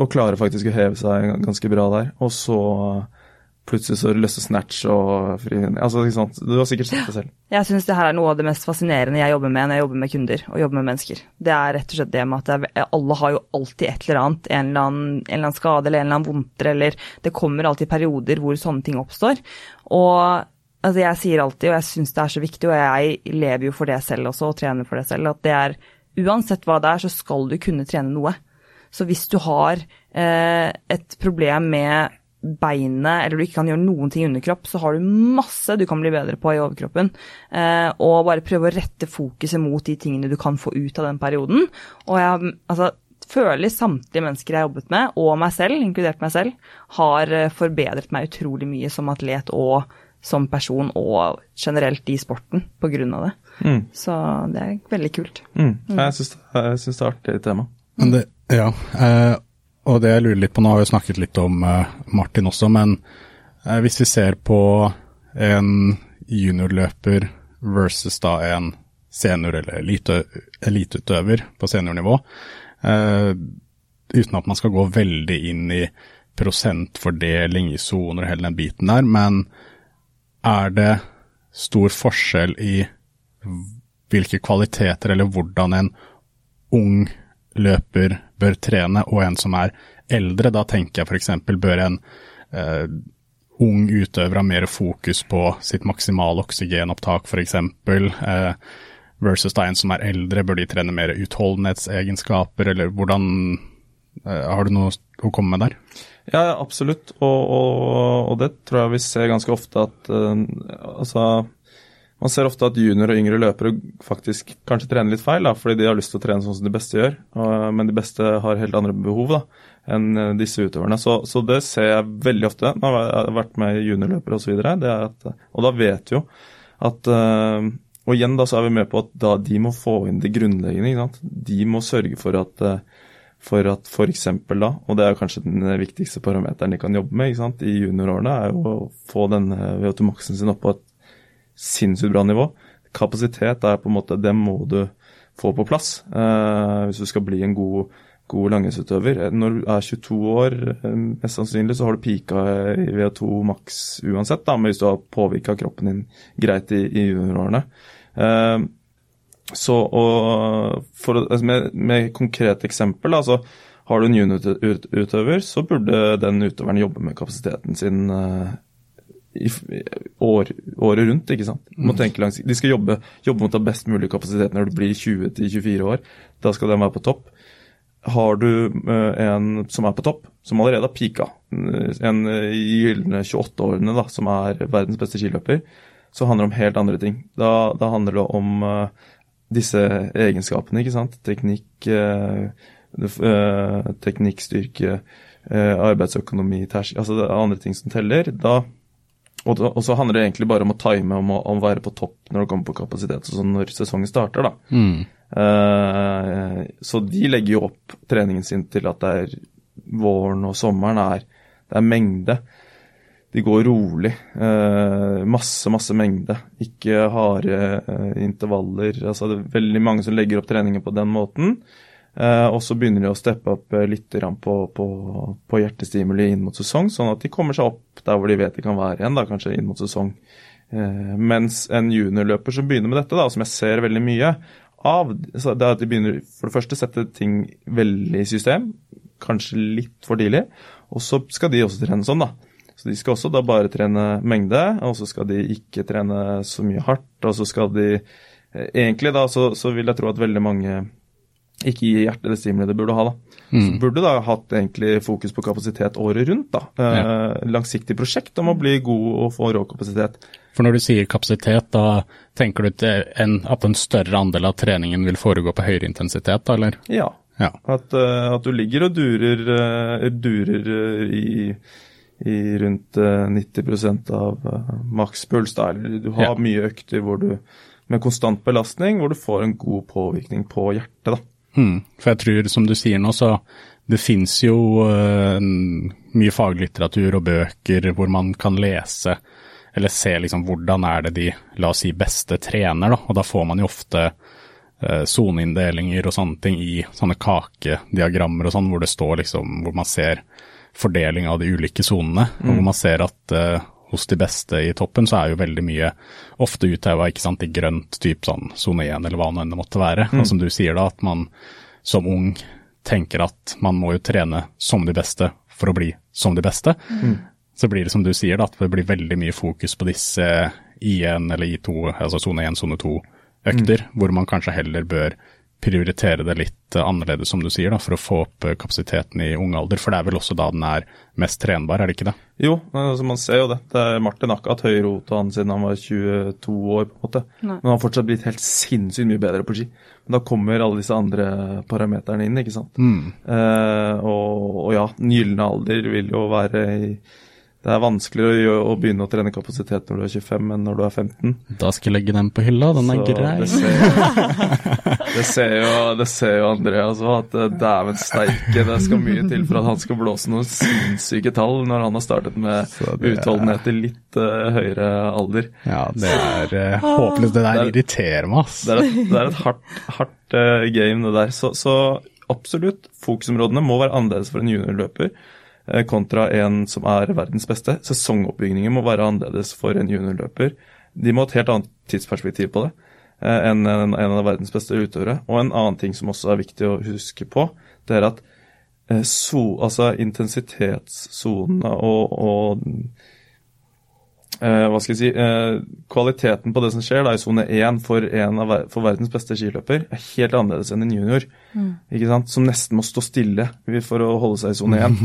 Og klarer faktisk å heve seg ganske bra der. Og så plutselig så løser snatch og fri altså, ikke sant? Du har sikkert sett det selv. Jeg syns det her er noe av det mest fascinerende jeg jobber med når jeg jobber med kunder og jobber med mennesker. Det er rett og slett det med at er, alle har jo alltid et eller annet, en eller annen, en eller annen skade eller en eller annen vondter, eller det kommer alltid perioder hvor sånne ting oppstår. Og altså, jeg sier alltid, og jeg syns det er så viktig, og jeg lever jo for det selv også, og trener for det selv, at det er uansett hva det er, så skal du kunne trene noe. Så hvis du har eh, et problem med beinet, eller du ikke kan gjøre noen ting i underkropp, så har du masse du kan bli bedre på i overkroppen. Eh, og bare prøve å rette fokuset mot de tingene du kan få ut av den perioden. Og jeg altså, føler samtlige mennesker jeg har jobbet med, og meg selv, inkludert meg selv, har eh, forbedret meg utrolig mye som atlet og som person, og generelt i sporten, på grunn av det. Mm. Så det er veldig kult. Mm. mm. Jeg syns det er artig tema. Men det, ja, eh, og det jeg lurer litt på, nå har vi snakket litt om eh, Martin også, men eh, hvis vi ser på en juniorløper versus da en senior- eller eliteutøver på seniornivå, uh, uten at man skal gå veldig inn i prosentfordeling i soner og hele den biten der, men er det stor forskjell i hvilke kvaliteter eller hvordan en ung løper bør trene, og en som er eldre? Da tenker jeg f.eks. bør en uh, ung utøver ha mer fokus på sitt maksimale oksygenopptak f.eks. Eh, versus da en som er eldre, bør de trene mer utholdenhetsegenskaper, eller hvordan eh, Har du noe å komme med der? Ja, absolutt. Og, og, og, det tror jeg vi ser ganske ofte at uh, Altså, man ser ofte at junior og yngre løpere faktisk kanskje trener litt feil, da, fordi de har lyst til å trene sånn som de beste gjør. Og, men de beste har helt andre behov da, enn eh, disse utøverne. Så, så, det ser jeg veldig ofte når jeg har vært med juniorløpere osv. Og, og da vet vi jo at uh, Og igjen da så er vi med på at da de må få inn det grunnleggende. ikke sant? De må sørge for at uh, for at f.eks. da, og det er kanskje den viktigste parameteren de kan jobbe med ikke sant, i juniorårene, er jo å få denne VO2-maksen sin opp på et sinnssykt bra nivå. Kapasitet er på en måte, det må du få på plass eh, hvis du skal bli en god, god langrennsutøver. Når du er 22 år, eh, mest sannsynlig så har du pika i VO2 maks uansett, da, men hvis du har påvirka kroppen din greit i, i juniorårene. Eh, så for, altså med, med konkret eksempel, altså, har du en juniorutøver, så burde den utøveren jobbe med kapasiteten sin uh, i, år, året rundt. ikke sant? Mm. Langs, de skal jobbe, jobbe mot å ha best mulig kapasitet når du blir 20-24 år. Da skal den være på topp. Har du uh, en som er på topp, som allerede har pika, en i gylne 28-årene som er verdens beste skiløper, så handler det om helt andre ting. Da, da handler det om uh, disse egenskapene, ikke sant. Teknikk, uh, teknikkstyrke, arbeidsøkonomi, tersk, altså det er andre ting som teller. Da, og, da, og, så handler det egentlig bare om å time, om å, om å være på topp når det kommer på kapasitet, sånn når sesongen starter, da. Mm. Uh, så de legger jo opp treningen sin til at det er våren og sommeren er, det er mengde de går rolig. Eh, masse, masse mengde. Ikke harde eh, intervaller. Altså, det er veldig mange som legger opp treninger på den måten. Eh, og så begynner de å steppe opp litt på, på, på, hjertestimuli inn mot sesong, sånn at de kommer seg opp der hvor de vet de kan være igjen, da, kanskje inn mot sesong. Mens en juniorløper som begynner med dette, da, som jeg ser veldig mye av, det er at de begynner for det første sette ting veldig i system, kanskje litt for tidlig, og så skal de også trene sånn, da. Så de skal også da bare trene mengde, og så skal de ikke trene så mye hardt. Og så skal de eh, Egentlig da så, så vil jeg tro at veldig mange ikke gir hjertet det stimuliet det burde ha. da. Mm. Så burde da hatt egentlig fokus på kapasitet året rundt. da. Eh, ja. langsiktig prosjekt om å bli god og få rå kapasitet. For når du sier kapasitet, da tenker du en, at en større andel av treningen vil foregå på høyere intensitet, da, eller? Ja. ja. At, uh, at, du ligger og durer, uh, durer i i rundt 90 eh, av uh, makspuls. Du har ja. mye økter hvor du, med konstant belastning hvor du får en god påvirkning på hjertet. da. Hmm. For jeg tror, som du sier nå, så det finnes jo uh, mye faglitteratur og bøker hvor man kan lese eller se liksom hvordan er det de, la oss si, beste trener, da. Og da får man jo ofte soneinndelinger uh, og sånne ting i sånne kakediagrammer og sånn, hvor det står liksom, hvor man ser fordeling av de ulike sonene. Mm. Hvor man ser at uh, hos de beste i toppen så er jo veldig mye ofte utheva i grønt, type sånn sone 1 eller hva nå enn måtte være. Mm. Og som du sier da, at man som ung tenker at man må jo trene som de beste for å bli som de beste. Mm. Så blir det som du sier, da, at det blir veldig mye fokus på disse I1 eller I2, altså sone 1, sone 2-økter, mm. hvor man kanskje heller bør prioritere det litt eh, annerledes, som du sier, da, for å få opp eh, kapasiteten i ung alder. For det er vel også da den er mest trenbar, er det ikke det? Jo, altså man ser jo det. det er Martin har ikke hatt høy rot han siden han var 22 år, på en måte. Nei. Men han har fortsatt blitt helt sinnssykt mye bedre på ski. Men da kommer alle disse andre parameterne inn, ikke sant. Mm. Eh, og, og, ja, den gylne alder vil jo være i det er vanskeligere å, begynne å trene kapasitet når du er 25 enn når du er 15. Da skal jeg legge den på hylla, den er grei. Det ser, (laughs) det ser, jo, det ser jo Andreas òg, at eh, dæven steike, det skal mye til for at han skal blåse noen sinnssyke tall når han har startet med utholdenhet i litt uh, høyere alder. Ja, det er uh, håpløst. Det der det er, irriterer meg, ass. Det er et, det er et hardt, hardt uh, game, det der. Så, så absolutt, fokusområdene må være annerledes for en juniorløper kontra en som er verdens beste. Sesongoppbygningen må være annerledes for en juniorløper. De må ha et helt annet tidsperspektiv på det eh, enn en, en av verdens beste utøvere. Og en annen ting som også er viktig å huske på, det er at eh, so, altså intensitetssonene og, og eh, hva skal jeg si, eh, kvaliteten på det som skjer da, i sone 1 for, for verdens beste skiløper er helt annerledes enn en junior. Mm. Som nesten må stå stille for å holde seg i sone 1.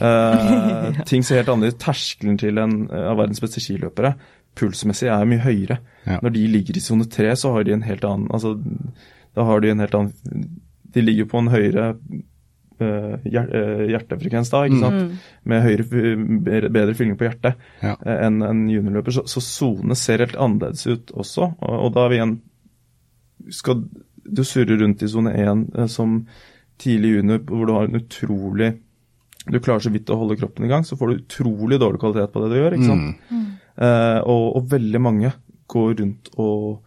uh, ting ser helt annerledes Terskelen til en eh, av verdens beste skiløpere pulsmessig er mye høyere. Ja. Når de ligger i sone 3, så har de en helt annen altså, Da har de en helt annen De ligger på en høyere Eh, eh, hjertefrekvens da, ikke sant? Mm. med høyere, bedre fylling på hjertet ja. Enn en juniorløper. Så sone ser helt annerledes ut også. Og, og da vi igjen Skal du surrer rundt i sone 1 som tidlig junior hvor du har en utrolig Du klarer så vidt å holde kroppen i gang, så får du utrolig dårlig kvalitet på det du gjør. ikke sant? Mm. Eh, og, og, veldig mange går rundt og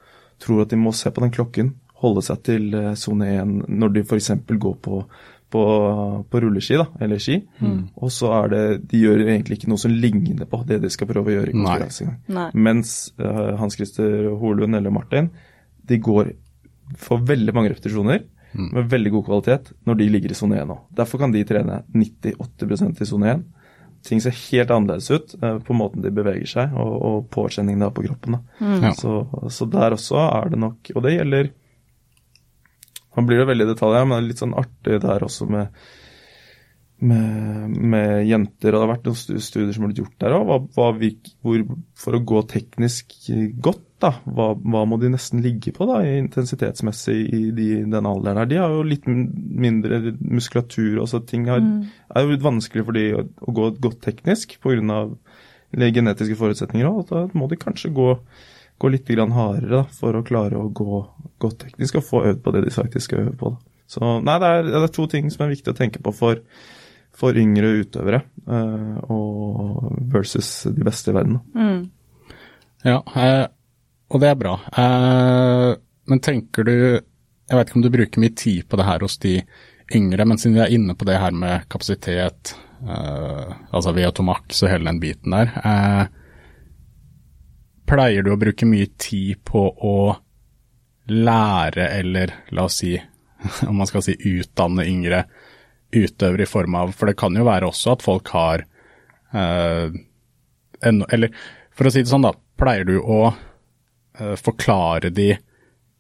tror at de må se på den klokken, holde seg til sone 1 når de f.eks. går på på, på rulleski, da, eller ski. Mm. Og så er det De gjør egentlig ikke noe som ligner på det de skal prøve å gjøre i konkurranse Mens uh, Hans Christer Holund eller Martin, de går for veldig mange repetisjoner mm. med veldig god kvalitet når de ligger i sone 1 nå. Derfor kan de trene 98% i sone 1. Ting ser helt annerledes ut uh, på måten de beveger seg, og, og påkjenning har på kroppen. Da. Mm. Ja. Så, så der også er det nok Og det gjelder nå blir det veldig detaljer, men det er litt sånn artig der også med, med, med jenter. Og det har vært noen studier som har blitt gjort der òg. For å gå teknisk godt, da, hva, hva, må de nesten ligge på da, intensitetsmessig i de, den alderen her? De har jo litt mindre muskulatur. Også, ting har, mm. er jo litt vanskelig for de å, å gå godt teknisk pga. genetiske forutsetninger. Og da må de kanskje gå gå litt hardere da, for å klare å gå godt teknisk og få øvd på det de faktisk skal øve på. Da. Så nei, det er, det er, to ting som er viktig å tenke på for, for yngre utøvere uh, og versus de beste i verden. Mm. Ja, uh, og det er bra. Uh, men tenker du Jeg vet ikke om du bruker mye tid på det her hos de yngre, men siden vi er inne på det her med kapasitet, altså Veotomax og hele den biten der. Pleier du å bruke mye tid på å lære eller la oss si, (laughs) om man skal si utdanne yngre utøvere i form av For det kan jo være også at folk har eh, en, Eller for å si det sånn, da. Pleier du å eh, forklare de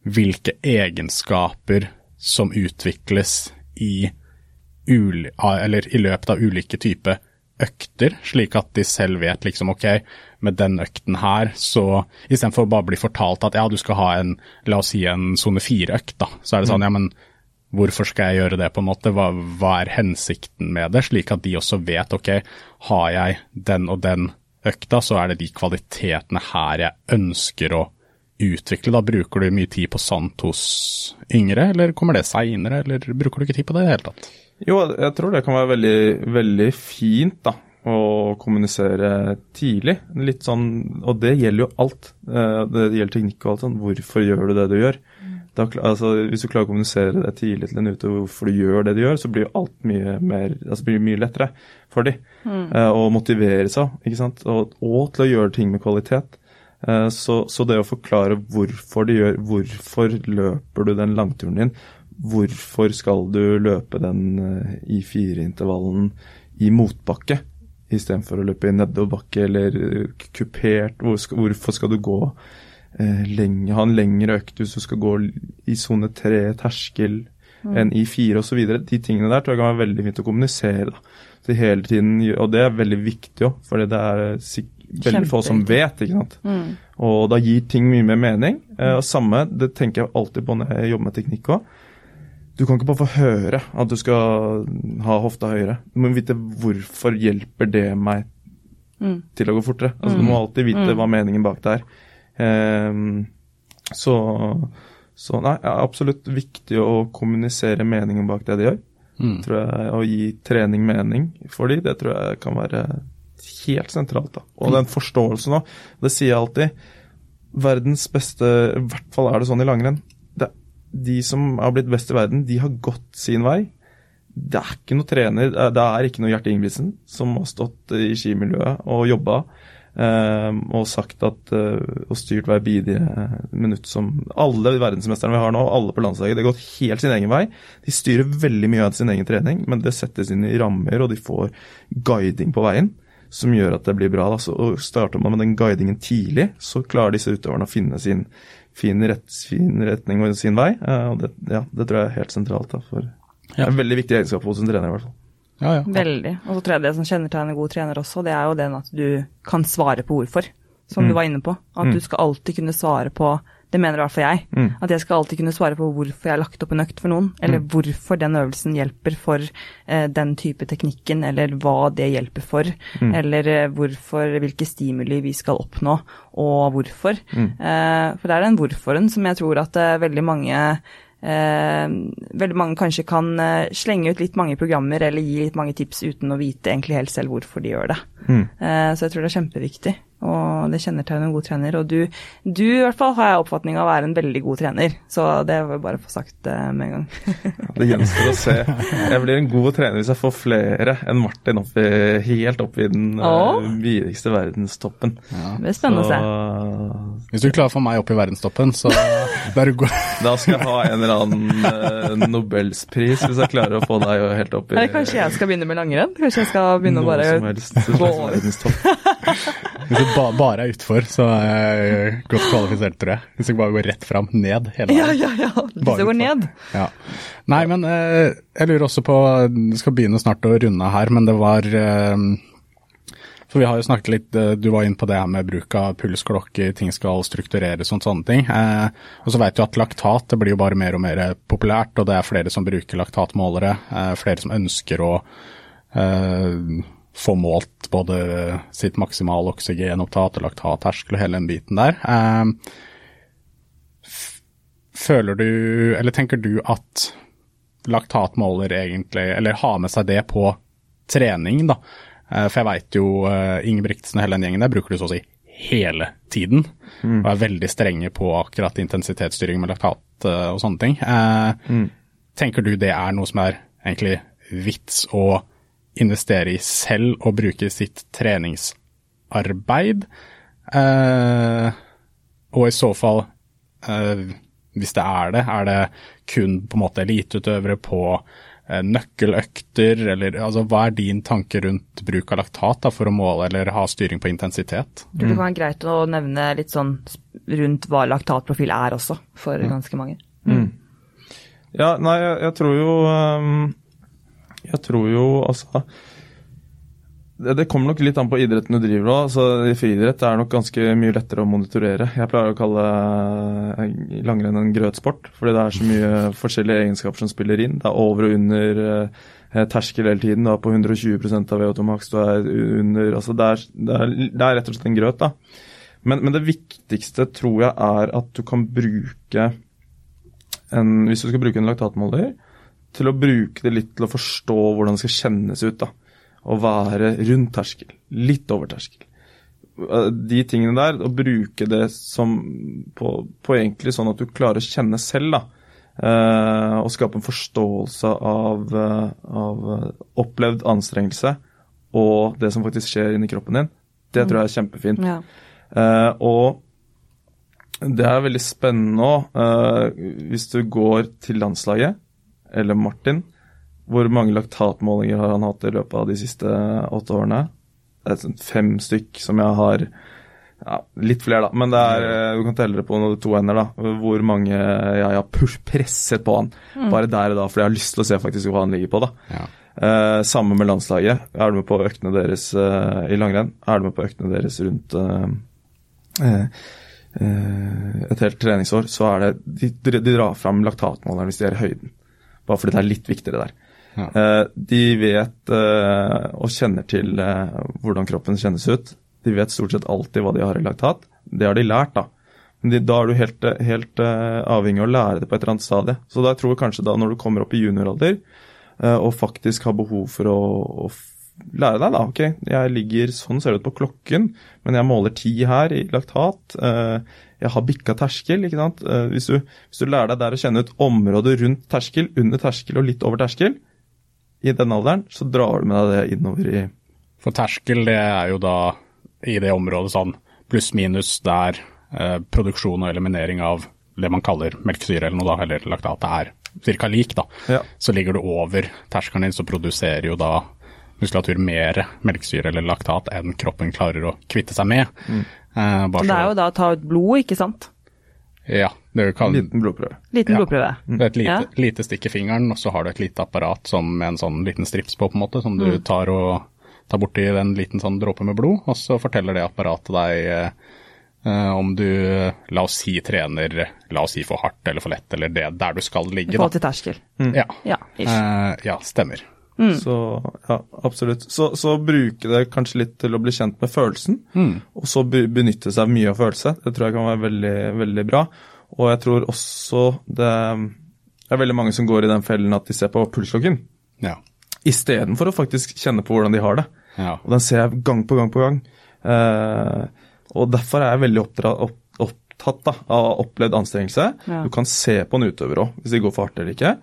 hvilke egenskaper som utvikles i, uli, eller i løpet av ulike typer økter, slik at de selv vet liksom ok, med den økten her, så istedenfor å bare bli fortalt at ja, du skal ha en, la oss si en sone fire-økt, da, så er det sånn mm. ja, men hvorfor skal jeg gjøre det, på en måte, hva, hva, er hensikten med det, slik at de også vet ok, har jeg den og den økta, så er det de kvalitetene her jeg ønsker å utvikle. Da bruker du mye tid på sant hos yngre, eller kommer det seinere, eller bruker du ikke tid på det i det hele tatt? Jo, jeg tror det kan være veldig, veldig fint, da å kommunisere tidlig. Litt sånn, Og det gjelder jo alt. Eh, det gjelder teknikk og alt sånn. Hvorfor gjør du det du gjør? Da, altså, hvis du klarer å kommunisere det tidlig til en ute hvorfor du gjør det du gjør, så blir alt mye, mer, altså blir mye lettere for dem. Mm. Uh, å motivere seg, ikke sant. Og, og, til å gjøre ting med kvalitet. Uh, så, så, det å forklare hvorfor de gjør Hvorfor løper du den langturen din? Hvorfor skal du løpe den uh, i fire-intervallen i motbakke? istedenfor å løpe i nedoverbakke eller kupert. Hvor hvorfor skal du gå lenge, ha en lengre økt hvis du skal gå i sone tre, terskel, mm. enn i fire osv. De tingene der tror jeg kan være veldig fint å kommunisere. da. Så hele tiden, Og det er veldig viktig òg, for det er veldig få som vet. ikke sant? Mm. Og da gir ting mye mer mening. Eh, og samme, det tenker jeg alltid på når jeg jobber med teknikk òg du kan ikke bare få høre at du skal ha hofta høyere. Du må vite hvorfor hjelper det meg mm. til å gå fortere. Altså, mm. Du må mm. alltid vite mm. hva meningen bak det er. Um, så, så nei, er absolutt viktig å kommunisere meningen bak det de gjør. Mm. Tror jeg, Å gi trening mening for dem, det tror jeg kan være helt sentralt. da. Og den forståelsen òg. Det sier jeg alltid. Verdens beste, i hvert fall er det sånn i langrenn, de som har blitt best i verden, de har gått sin vei. det er ikke noe trener, det er ikke noe Gjert Ingebrigtsen som har stått i skimiljøet og jobba og sagt at eh, og styrt hver bidige minutt som alle verdensmesterne vi har nå, alle på landslaget, det har gått helt sin egen vei. De styrer veldig mye av sin egen trening, men det settes inn i rammer, og de får guiding på veien som gjør at det blir bra. Da. Så Starter man med den guidingen tidlig, så klarer disse utøverne å finne sin fin, rett, fin retning og sin vei. og det, ja, det, tror jeg er helt sentralt. Da, for ja. En veldig viktig egenskap hos en trener, i hvert fall. Ja, ja. Veldig. Og så tror jeg det som kjennetegner god trener også, det er jo den at du kan svare på hvorfor, som mm. du var inne på. At mm. du skal alltid kunne svare på det mener i hvert fall jeg. Mm. At jeg skal alltid kunne svare på hvorfor jeg har lagt opp en økt for noen, eller mm. hvorfor den øvelsen hjelper for eh, den type teknikken, eller hva det hjelper for, mm. eller eh, hvorfor, hvilke stimuli vi skal oppnå, og hvorfor. Mm. Eh, for det er den hvorforen som jeg tror at eh, veldig mange veldig mange kanskje kan eh, slenge ut litt mange programmer eller gi litt mange tips uten å vite egentlig helt selv hvorfor de gjør det. Mm. Eh, så jeg tror det er kjempeviktig og det kjennetegner en god trener. Og du, du i hvert fall har jeg oppfatning av å være en veldig god trener, så det vil jeg bare få sagt uh, med en gang. (laughs) det gjenstår å se. Jeg blir en god trener hvis jeg får flere enn Martin opp i, helt opp i den oh. videste verdenstoppen. Ja. Det er spennende så, å se. Hvis du klarer å få meg opp i verdenstoppen, så da er du da skal jeg ha en eller annen uh, Nobelspris hvis jeg klarer å få deg helt opp i Eller kanskje jeg skal begynne med langrenn? Kanskje jeg skal begynne å bare gå over? (laughs) Hvis du ba, bare er utfor, så er jeg godt kvalifisert, tror jeg. Hvis du bare går rett fram, ned hele veien. Ja, ja, ja. Hvis du går ned. Ja. Nei, men eh, jeg lurer også på Vi skal begynne snart å runde her, men det var eh, For vi har jo snakket litt eh, Du var inne på det her med bruk av pulsklokker, ting skal struktureres og sånne ting. Eh, og så vet du at laktat det blir jo bare mer og mer populært, og det er flere som bruker laktatmålere. Eh, flere som ønsker å eh, få målt både sitt maksimale oksygenopptat og laktatterskel og hele den biten der. Eh, føler du, eller tenker du at laktatmåler egentlig, eller har med seg det på trening, da? Eh, for jeg veit jo uh, Ingebrigtsen og hele den gjengen der bruker du så å si hele tiden. Mm. Og er veldig strenge på akkurat intensitetsstyring med laktat og sånne ting. Mm. Tenker du det er noe som er egentlig vits å investere i selv og bruke sitt treningsarbeid? Eh, og i så fall, eh, hvis det er det, er det kun på en måte eliteutøvere på eh, nøkkeløkter, eller altså, hva er din tanke rundt bruk av laktat da, for å måle eller ha styring på intensitet? Det kan være greit å nevne litt sånn rundt hva laktatprofil er også, for mm. ganske mange. Mm. Ja, nei, jeg, jeg tror jo um, jeg tror jo altså det, kommer nok litt an på idretten du driver òg. Altså, friidrett er det nok ganske mye lettere å monitorere. Jeg pleier å kalle eh, langrenn en grøtsport, fordi det er så mye forskjellige egenskaper som spiller inn. Det er over og under eh, terskel hele tiden. Du er på 120% av VO2 max, du er under altså det er, det, er, det er, rett og slett en grøt, da. Men, men, det viktigste tror jeg er at du kan bruke en Hvis du skal bruke en laktatmåler, til å bruke det litt til å forstå hvordan det skal kjennes ut. da. Å være rundt terskel, litt over terskel. De tingene der, å bruke det som på, på egentlig sånn at du klarer å kjenne selv, da. Eh, og skape en forståelse av, av, opplevd anstrengelse og det som faktisk skjer inni kroppen din. Det tror jeg er kjempefint. Ja. Eh, og det er veldig spennende òg, eh, hvis du går til landslaget eller Martin. Hvor mange laktatmålinger har han hatt i løpet av de siste åtte årene? Det er sånn fem stykk som jeg har ja, Litt flere, da. Men det er, eh, du kan telle det på to hender. da, Hvor mange jeg har presset på han. Mm. Bare der og da, fordi jeg har lyst til å se faktisk hva han ligger på. da. Ja. Eh, samme med landslaget. Er du med på øktene deres eh, i langrenn? Er du med på øktene deres rundt eh, eh, eh et helt treningsår, så er det De, de drar fram laktatmåleren hvis de er i høyden bare fordi det er litt viktigere der. Ja. Uh, de vet uh, og kjenner til uh, hvordan kroppen kjennes ut. De vet stort sett alltid hva de har i laktat. Det har de lært, da. Men de, da er du helt, helt avhengig av å lære det på et eller annet stadie. Så da tror jeg kanskje da når du kommer opp i junioralder og faktisk har behov for å, å lære deg, da. Ok, jeg ligger sånn ser det ut på klokken, men jeg måler ti her i laktat. Uh, jeg har bikka terskel. ikke sant? Eh, hvis du, hvis du, lærer deg der å kjenne ut området rundt terskel, under terskel og litt over terskel, i den alderen, så drar du med deg det innover i For terskel, det er jo da i det området sånn pluss-minus der eh, produksjon og eliminering av det man kaller melkesyre eller noe da, eller laktat er ca. lik, da. Ja. Så ligger du over terskelen din, så produserer jo da muskulatur mer melkesyre eller laktat enn kroppen klarer å kvitte seg med. Eh, bare Det er så- jo da å ta ut blod, ikke sant? Ja, det kan, liten blodprøve. Liten Ja. blodprøve. Det er et lite, Ja. lite stikk i fingeren, og så har du et lite apparat som med en sånn liten strips på, på en måte, som du Mm. tar og tar borti en liten sånn dråpe med blod, og så forteller det apparatet deg eh, eh, om du, la oss si, trener, la oss si for hardt eller for lett, eller det der du skal I ligge, forhold til terskel. Ja. Ja. Eh, ja, stemmer. Mm. Så ja, absolutt. Så, så bruke det kanskje litt til å bli kjent med følelsen, og så be- benytte seg mye av følelse. Det tror jeg kan være veldig, veldig bra. Og jeg tror også det, det er veldig mange som går i den fellen at de ser på pulsklokken Ja. istedenfor å faktisk kjenne på hvordan de har det. ja. Og den ser jeg gang på gang på gang. Eh, og derfor er jeg veldig opptatt da, av opplevd anstrengelse. Ja. Du kan se på en utøver òg, hvis de går for hardt eller ikke.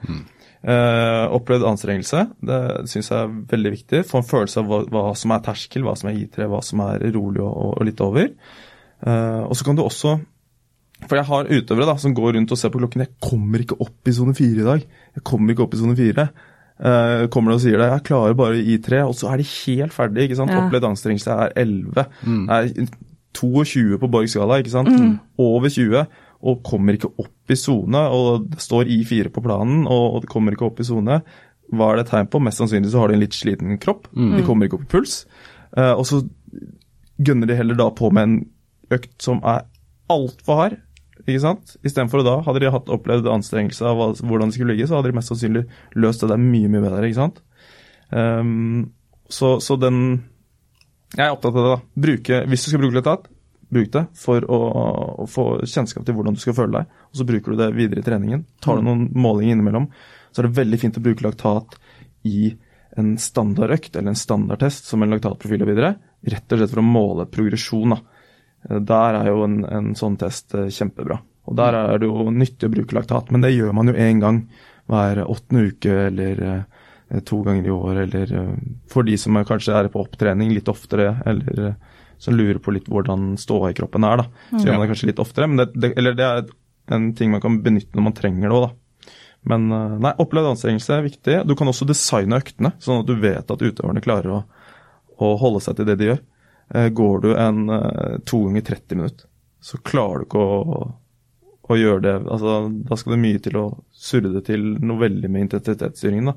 Eh, opplevd anstrengelse, det syns jeg er veldig viktig. Få en følelse av hva, hva som er terskel, hva som er I3, hva som er rolig og, og, og litt over. Uh, og så kan du også For jeg har utøvere da, som går rundt og ser på klokken. 'Jeg kommer ikke opp i sone fire i dag.' Jeg kommer ikke opp i sone fire. Uh, kommer det og sier det. 'Jeg klarer bare I3', og så er de helt ferdig. ikke sant? Ja. Opplevd anstrengelse er 11. Det er 22 på Borg skala, ikke sant? Over 20. Og kommer ikke opp i sone. Og det står I4 på planen, og og kommer ikke opp i sone. Hva er det tegn på? Mest sannsynlig så har de en litt sliten kropp. De kommer ikke opp i puls. Uh, og så gønner de heller da på med en økt som er altfor hard. Ikke sant? Istedenfor da, hadde de hatt opplevd anstrengelse av hvordan de skulle ligge, så hadde de mest sannsynlig løst det der mye, mye bedre. ikke sant? Um, så, så den Jeg er opptatt av det. da. Bruke, hvis du skal bruke laktat, bruk det for å, å få kjennskap til hvordan du skal føle deg. Og så bruker du det videre i treningen. Tar du noen målinger innimellom, så er det veldig fint å bruke laktat i en standardøkt eller en standardtest som en laktatprofil og videre. Rett og slett for å måle progresjon. da. Eh, Der er jo en, en sånn test eh, kjempebra. Og der er det jo nyttig å bruke laktat, men det gjør man jo én gang hver åttende uke eller eh, to ganger i år, eller for de som kanskje er på opptrening litt oftere, eller som lurer på litt hvordan ståa i kroppen er, da. Så gjør man det kanskje litt oftere, det, det, eller det er en ting man kan benytte når man trenger det òg, da. Men eh, nei, opplevd anstrengelse er viktig. Du kan også designe øktene, sånn at du vet at utøverne klarer å, å holde seg til det de gjør. Eh, Går du en eh, to ganger 30 minutter, så klarer du ikke å, å gjøre det altså, Da skal det mye til å surre det til noe veldig med intensitetsstyringen. Da.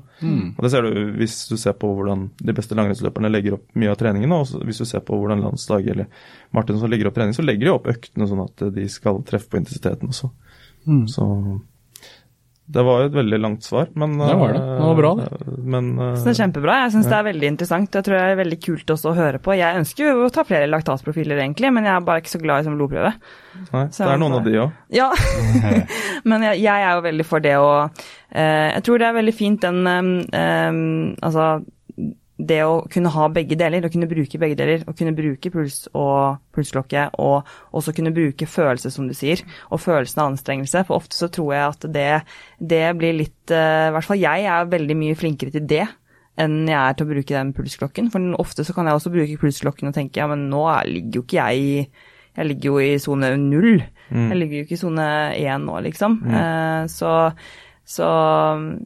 Og Det ser du hvis du ser på hvordan de beste langrennsløperne legger opp mye av treningen. Og hvis du ser på hvordan landslaget eller Martin som legger opp trening, så legger de opp øktene sånn at de skal treffe på intensiteten også. Så det var jo et veldig langt svar, men Det var det. Det var bra, det. eh, Men eh, Så det er kjempebra. Jeg syns det er veldig interessant. Jeg tror det er veldig kult også å høre på. Jeg ønsker jo å ta flere laktatprofiler, egentlig, men jeg er bare ikke så glad i som blodprøve. nei, så- det er noen av de òg. Ja, (laughs) men jeg, jeg er jo veldig for det å eh, Jeg tror det er veldig fint den um, um, Altså det å kunne ha begge deler, å kunne bruke begge deler. Å kunne bruke puls og pulsklokke, og også kunne bruke følelse, som du sier, og følelsen av anstrengelse. For ofte så tror jeg at det, det blir litt eh, I hvert fall jeg er veldig mye flinkere til det enn jeg er til å bruke den pulsklokken. For ofte så kan jeg også bruke pulsklokken og tenke ja, men nå er- ligger jo ikke jeg i jeg ligger jo i sone null. Jeg ligger jo ikke i sone én nå, liksom. Mm. så, så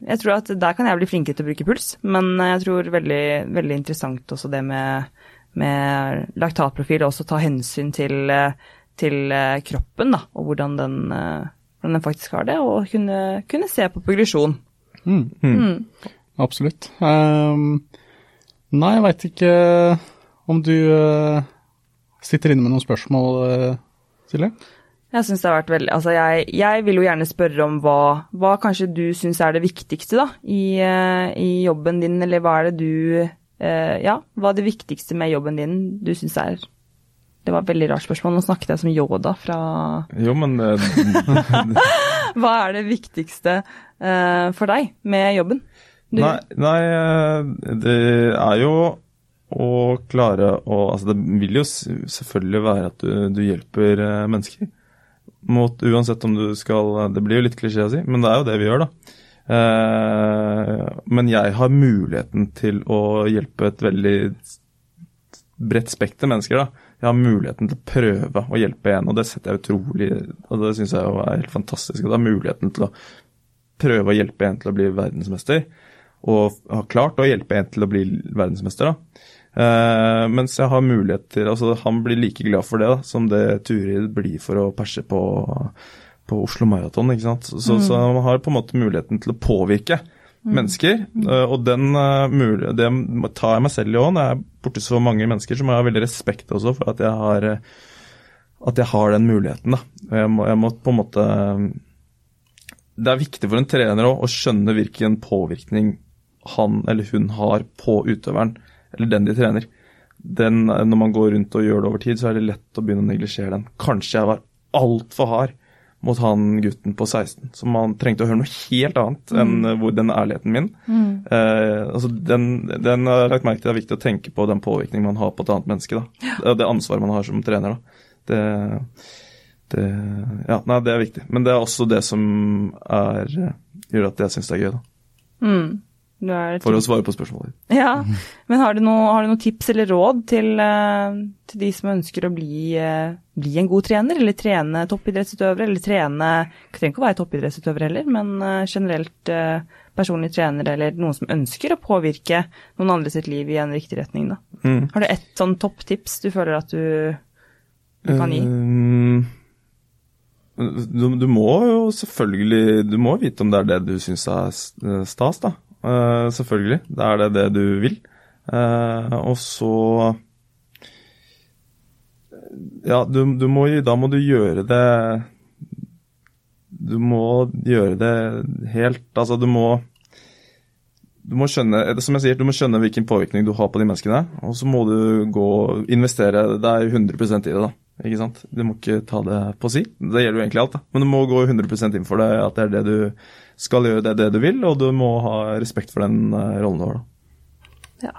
jeg tror at der kan jeg bli flinkere til å bruke puls. Men jeg tror veldig, veldig interessant også det med, med laktatprofil, og også ta hensyn til, eh, til eh, kroppen, da, og hvordan den, hvordan den faktisk har det, og kunne, kunne se på progresjon. Absolutt. Um, nei, jeg veit ikke om du uh, sitter inne med noen spørsmål, uh, Silje? Jeg syns det har vært veldig, altså jeg, jeg vil jo gjerne spørre om hva, hva kanskje du syns er det viktigste da, i, eh, i jobben din, eller hva er det du eh, Ja, hva er det viktigste med jobben din du syns er Det var et veldig rart spørsmål. Nå snakket jeg som Yoda fra Jo, men eh, (laughs) Hva er det viktigste eh, for deg med jobben? Du, Nei, nei, det er jo å klare å Altså, det vil jo selvfølgelig være at du, du hjelper mennesker. Mot, uansett om du skal Det blir jo litt klisjé å si, men det er jo det vi gjør, da. Eh, men jeg har muligheten til å hjelpe et veldig bredt spekter mennesker. da. Jeg har muligheten til å prøve å hjelpe en, og det setter jeg utrolig og Det syns jeg jo er helt fantastisk. at jeg har muligheten til å prøve å hjelpe en til å bli verdensmester, og har klart å hjelpe en til å bli verdensmester. da. Uh, mens jeg har muligheter altså Han blir like glad for det da, som det Turid blir for å perse på, på Oslo Maraton. ikke sant? Så, mm. så, han har på en måte muligheten til å påvirke mm. mennesker. Uh, og den uh, det tar jeg meg selv i når jeg er borti så mange mennesker, som jeg har veldig respekt også for at jeg har, at jeg har den muligheten. da. Jeg må, jeg må på en måte Det er viktig for en trener også, å skjønne hvilken påvirkning han eller hun har på utøveren eller den de trener. Den, når man går rundt og gjør det over tid, så er det lett å begynne å neglisjere den. Kanskje jeg var altfor hard mot han gutten på 16, som man trengte å høre noe helt annet mm. enn hvor den ærligheten min. Mm. Eh, altså den, den har lagt merke til det er viktig å tenke på den påvirkningen man har på et annet menneske. da. Ja. Det ansvaret man har som trener. da. Det, det, ja, nei, det er viktig. Men det er også det som er, gjør at jeg syns det er gøy. da. Mm. For å svare på spørsmålet. Ja, men har du noen noe tips eller råd til, uh, til, de som ønsker å bli, uh, bli, en god trener, eller trene toppidrettsutøvere, eller trene Det trenger ikke å være toppidrettsutøvere heller, men uh, generelt personlig trener, eller noen som ønsker å påvirke noen andre sitt liv i en riktig retning, da. Mm. Har du ett sånn topptips du føler at du, du kan gi? Um, du, du, må jo selvfølgelig Du må vite om det er det du syns er stas, da. Uh, selvfølgelig. Da er det det du vil. Uh, og så Ja, du, du må, da må du gjøre det Du må gjøre det helt Altså, du må du må skjønne som jeg sier, du må skjønne hvilken påvirkning du har på de menneskene. Og så må du gå investere deg 100% i det. da, ikke sant? Du må ikke ta det på si. Det gjelder jo egentlig alt. da. Men du må gå 100% inn for det, at det er det du skal gjøre, det det du vil. Og du må ha respekt for den uh, rollen du har. da. Ja.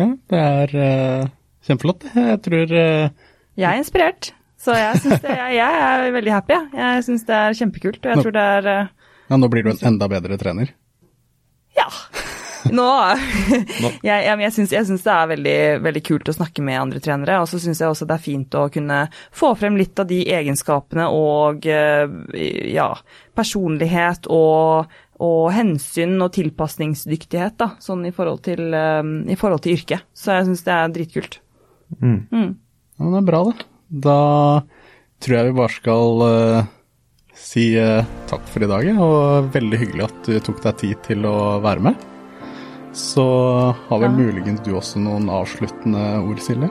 Ja, det er uh, kjempeflott. Jeg tror uh, Jeg er inspirert. Så jeg, det, jeg, jeg er veldig happy. Jeg, jeg syns det er kjempekult. Og jeg nå, tror det er Ja, Nå blir du en enda bedre trener? Ja. (laughs) Nå Jeg, jeg, jeg syns det er veldig, veldig, kult å snakke med andre trenere. Og så syns jeg også det er fint å kunne få frem litt av de egenskapene og eh, ja, personlighet og, og hensyn og tilpasningsdyktighet, da, sånn i forhold til, um, i forhold til yrket. Så jeg syns det er dritkult. Mm. Mm. Ja, men det er bra, det. Da tror jeg vi bare skal uh, si uh, takk for i dag, og veldig hyggelig at du tok deg tid til å være med. Så har vel ja. muligens du også noen avsluttende ord, Silje?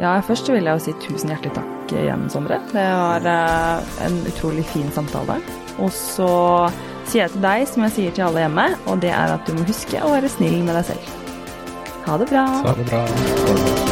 Ja, først vil jeg jo si tusen hjertelig takk igjen, Sondre. Det var uh, en utrolig fin samtale. Og så sier jeg til deg som jeg sier til alle hjemme, og det er at du må huske å være snill med deg selv. Ha det bra. Ha det bra.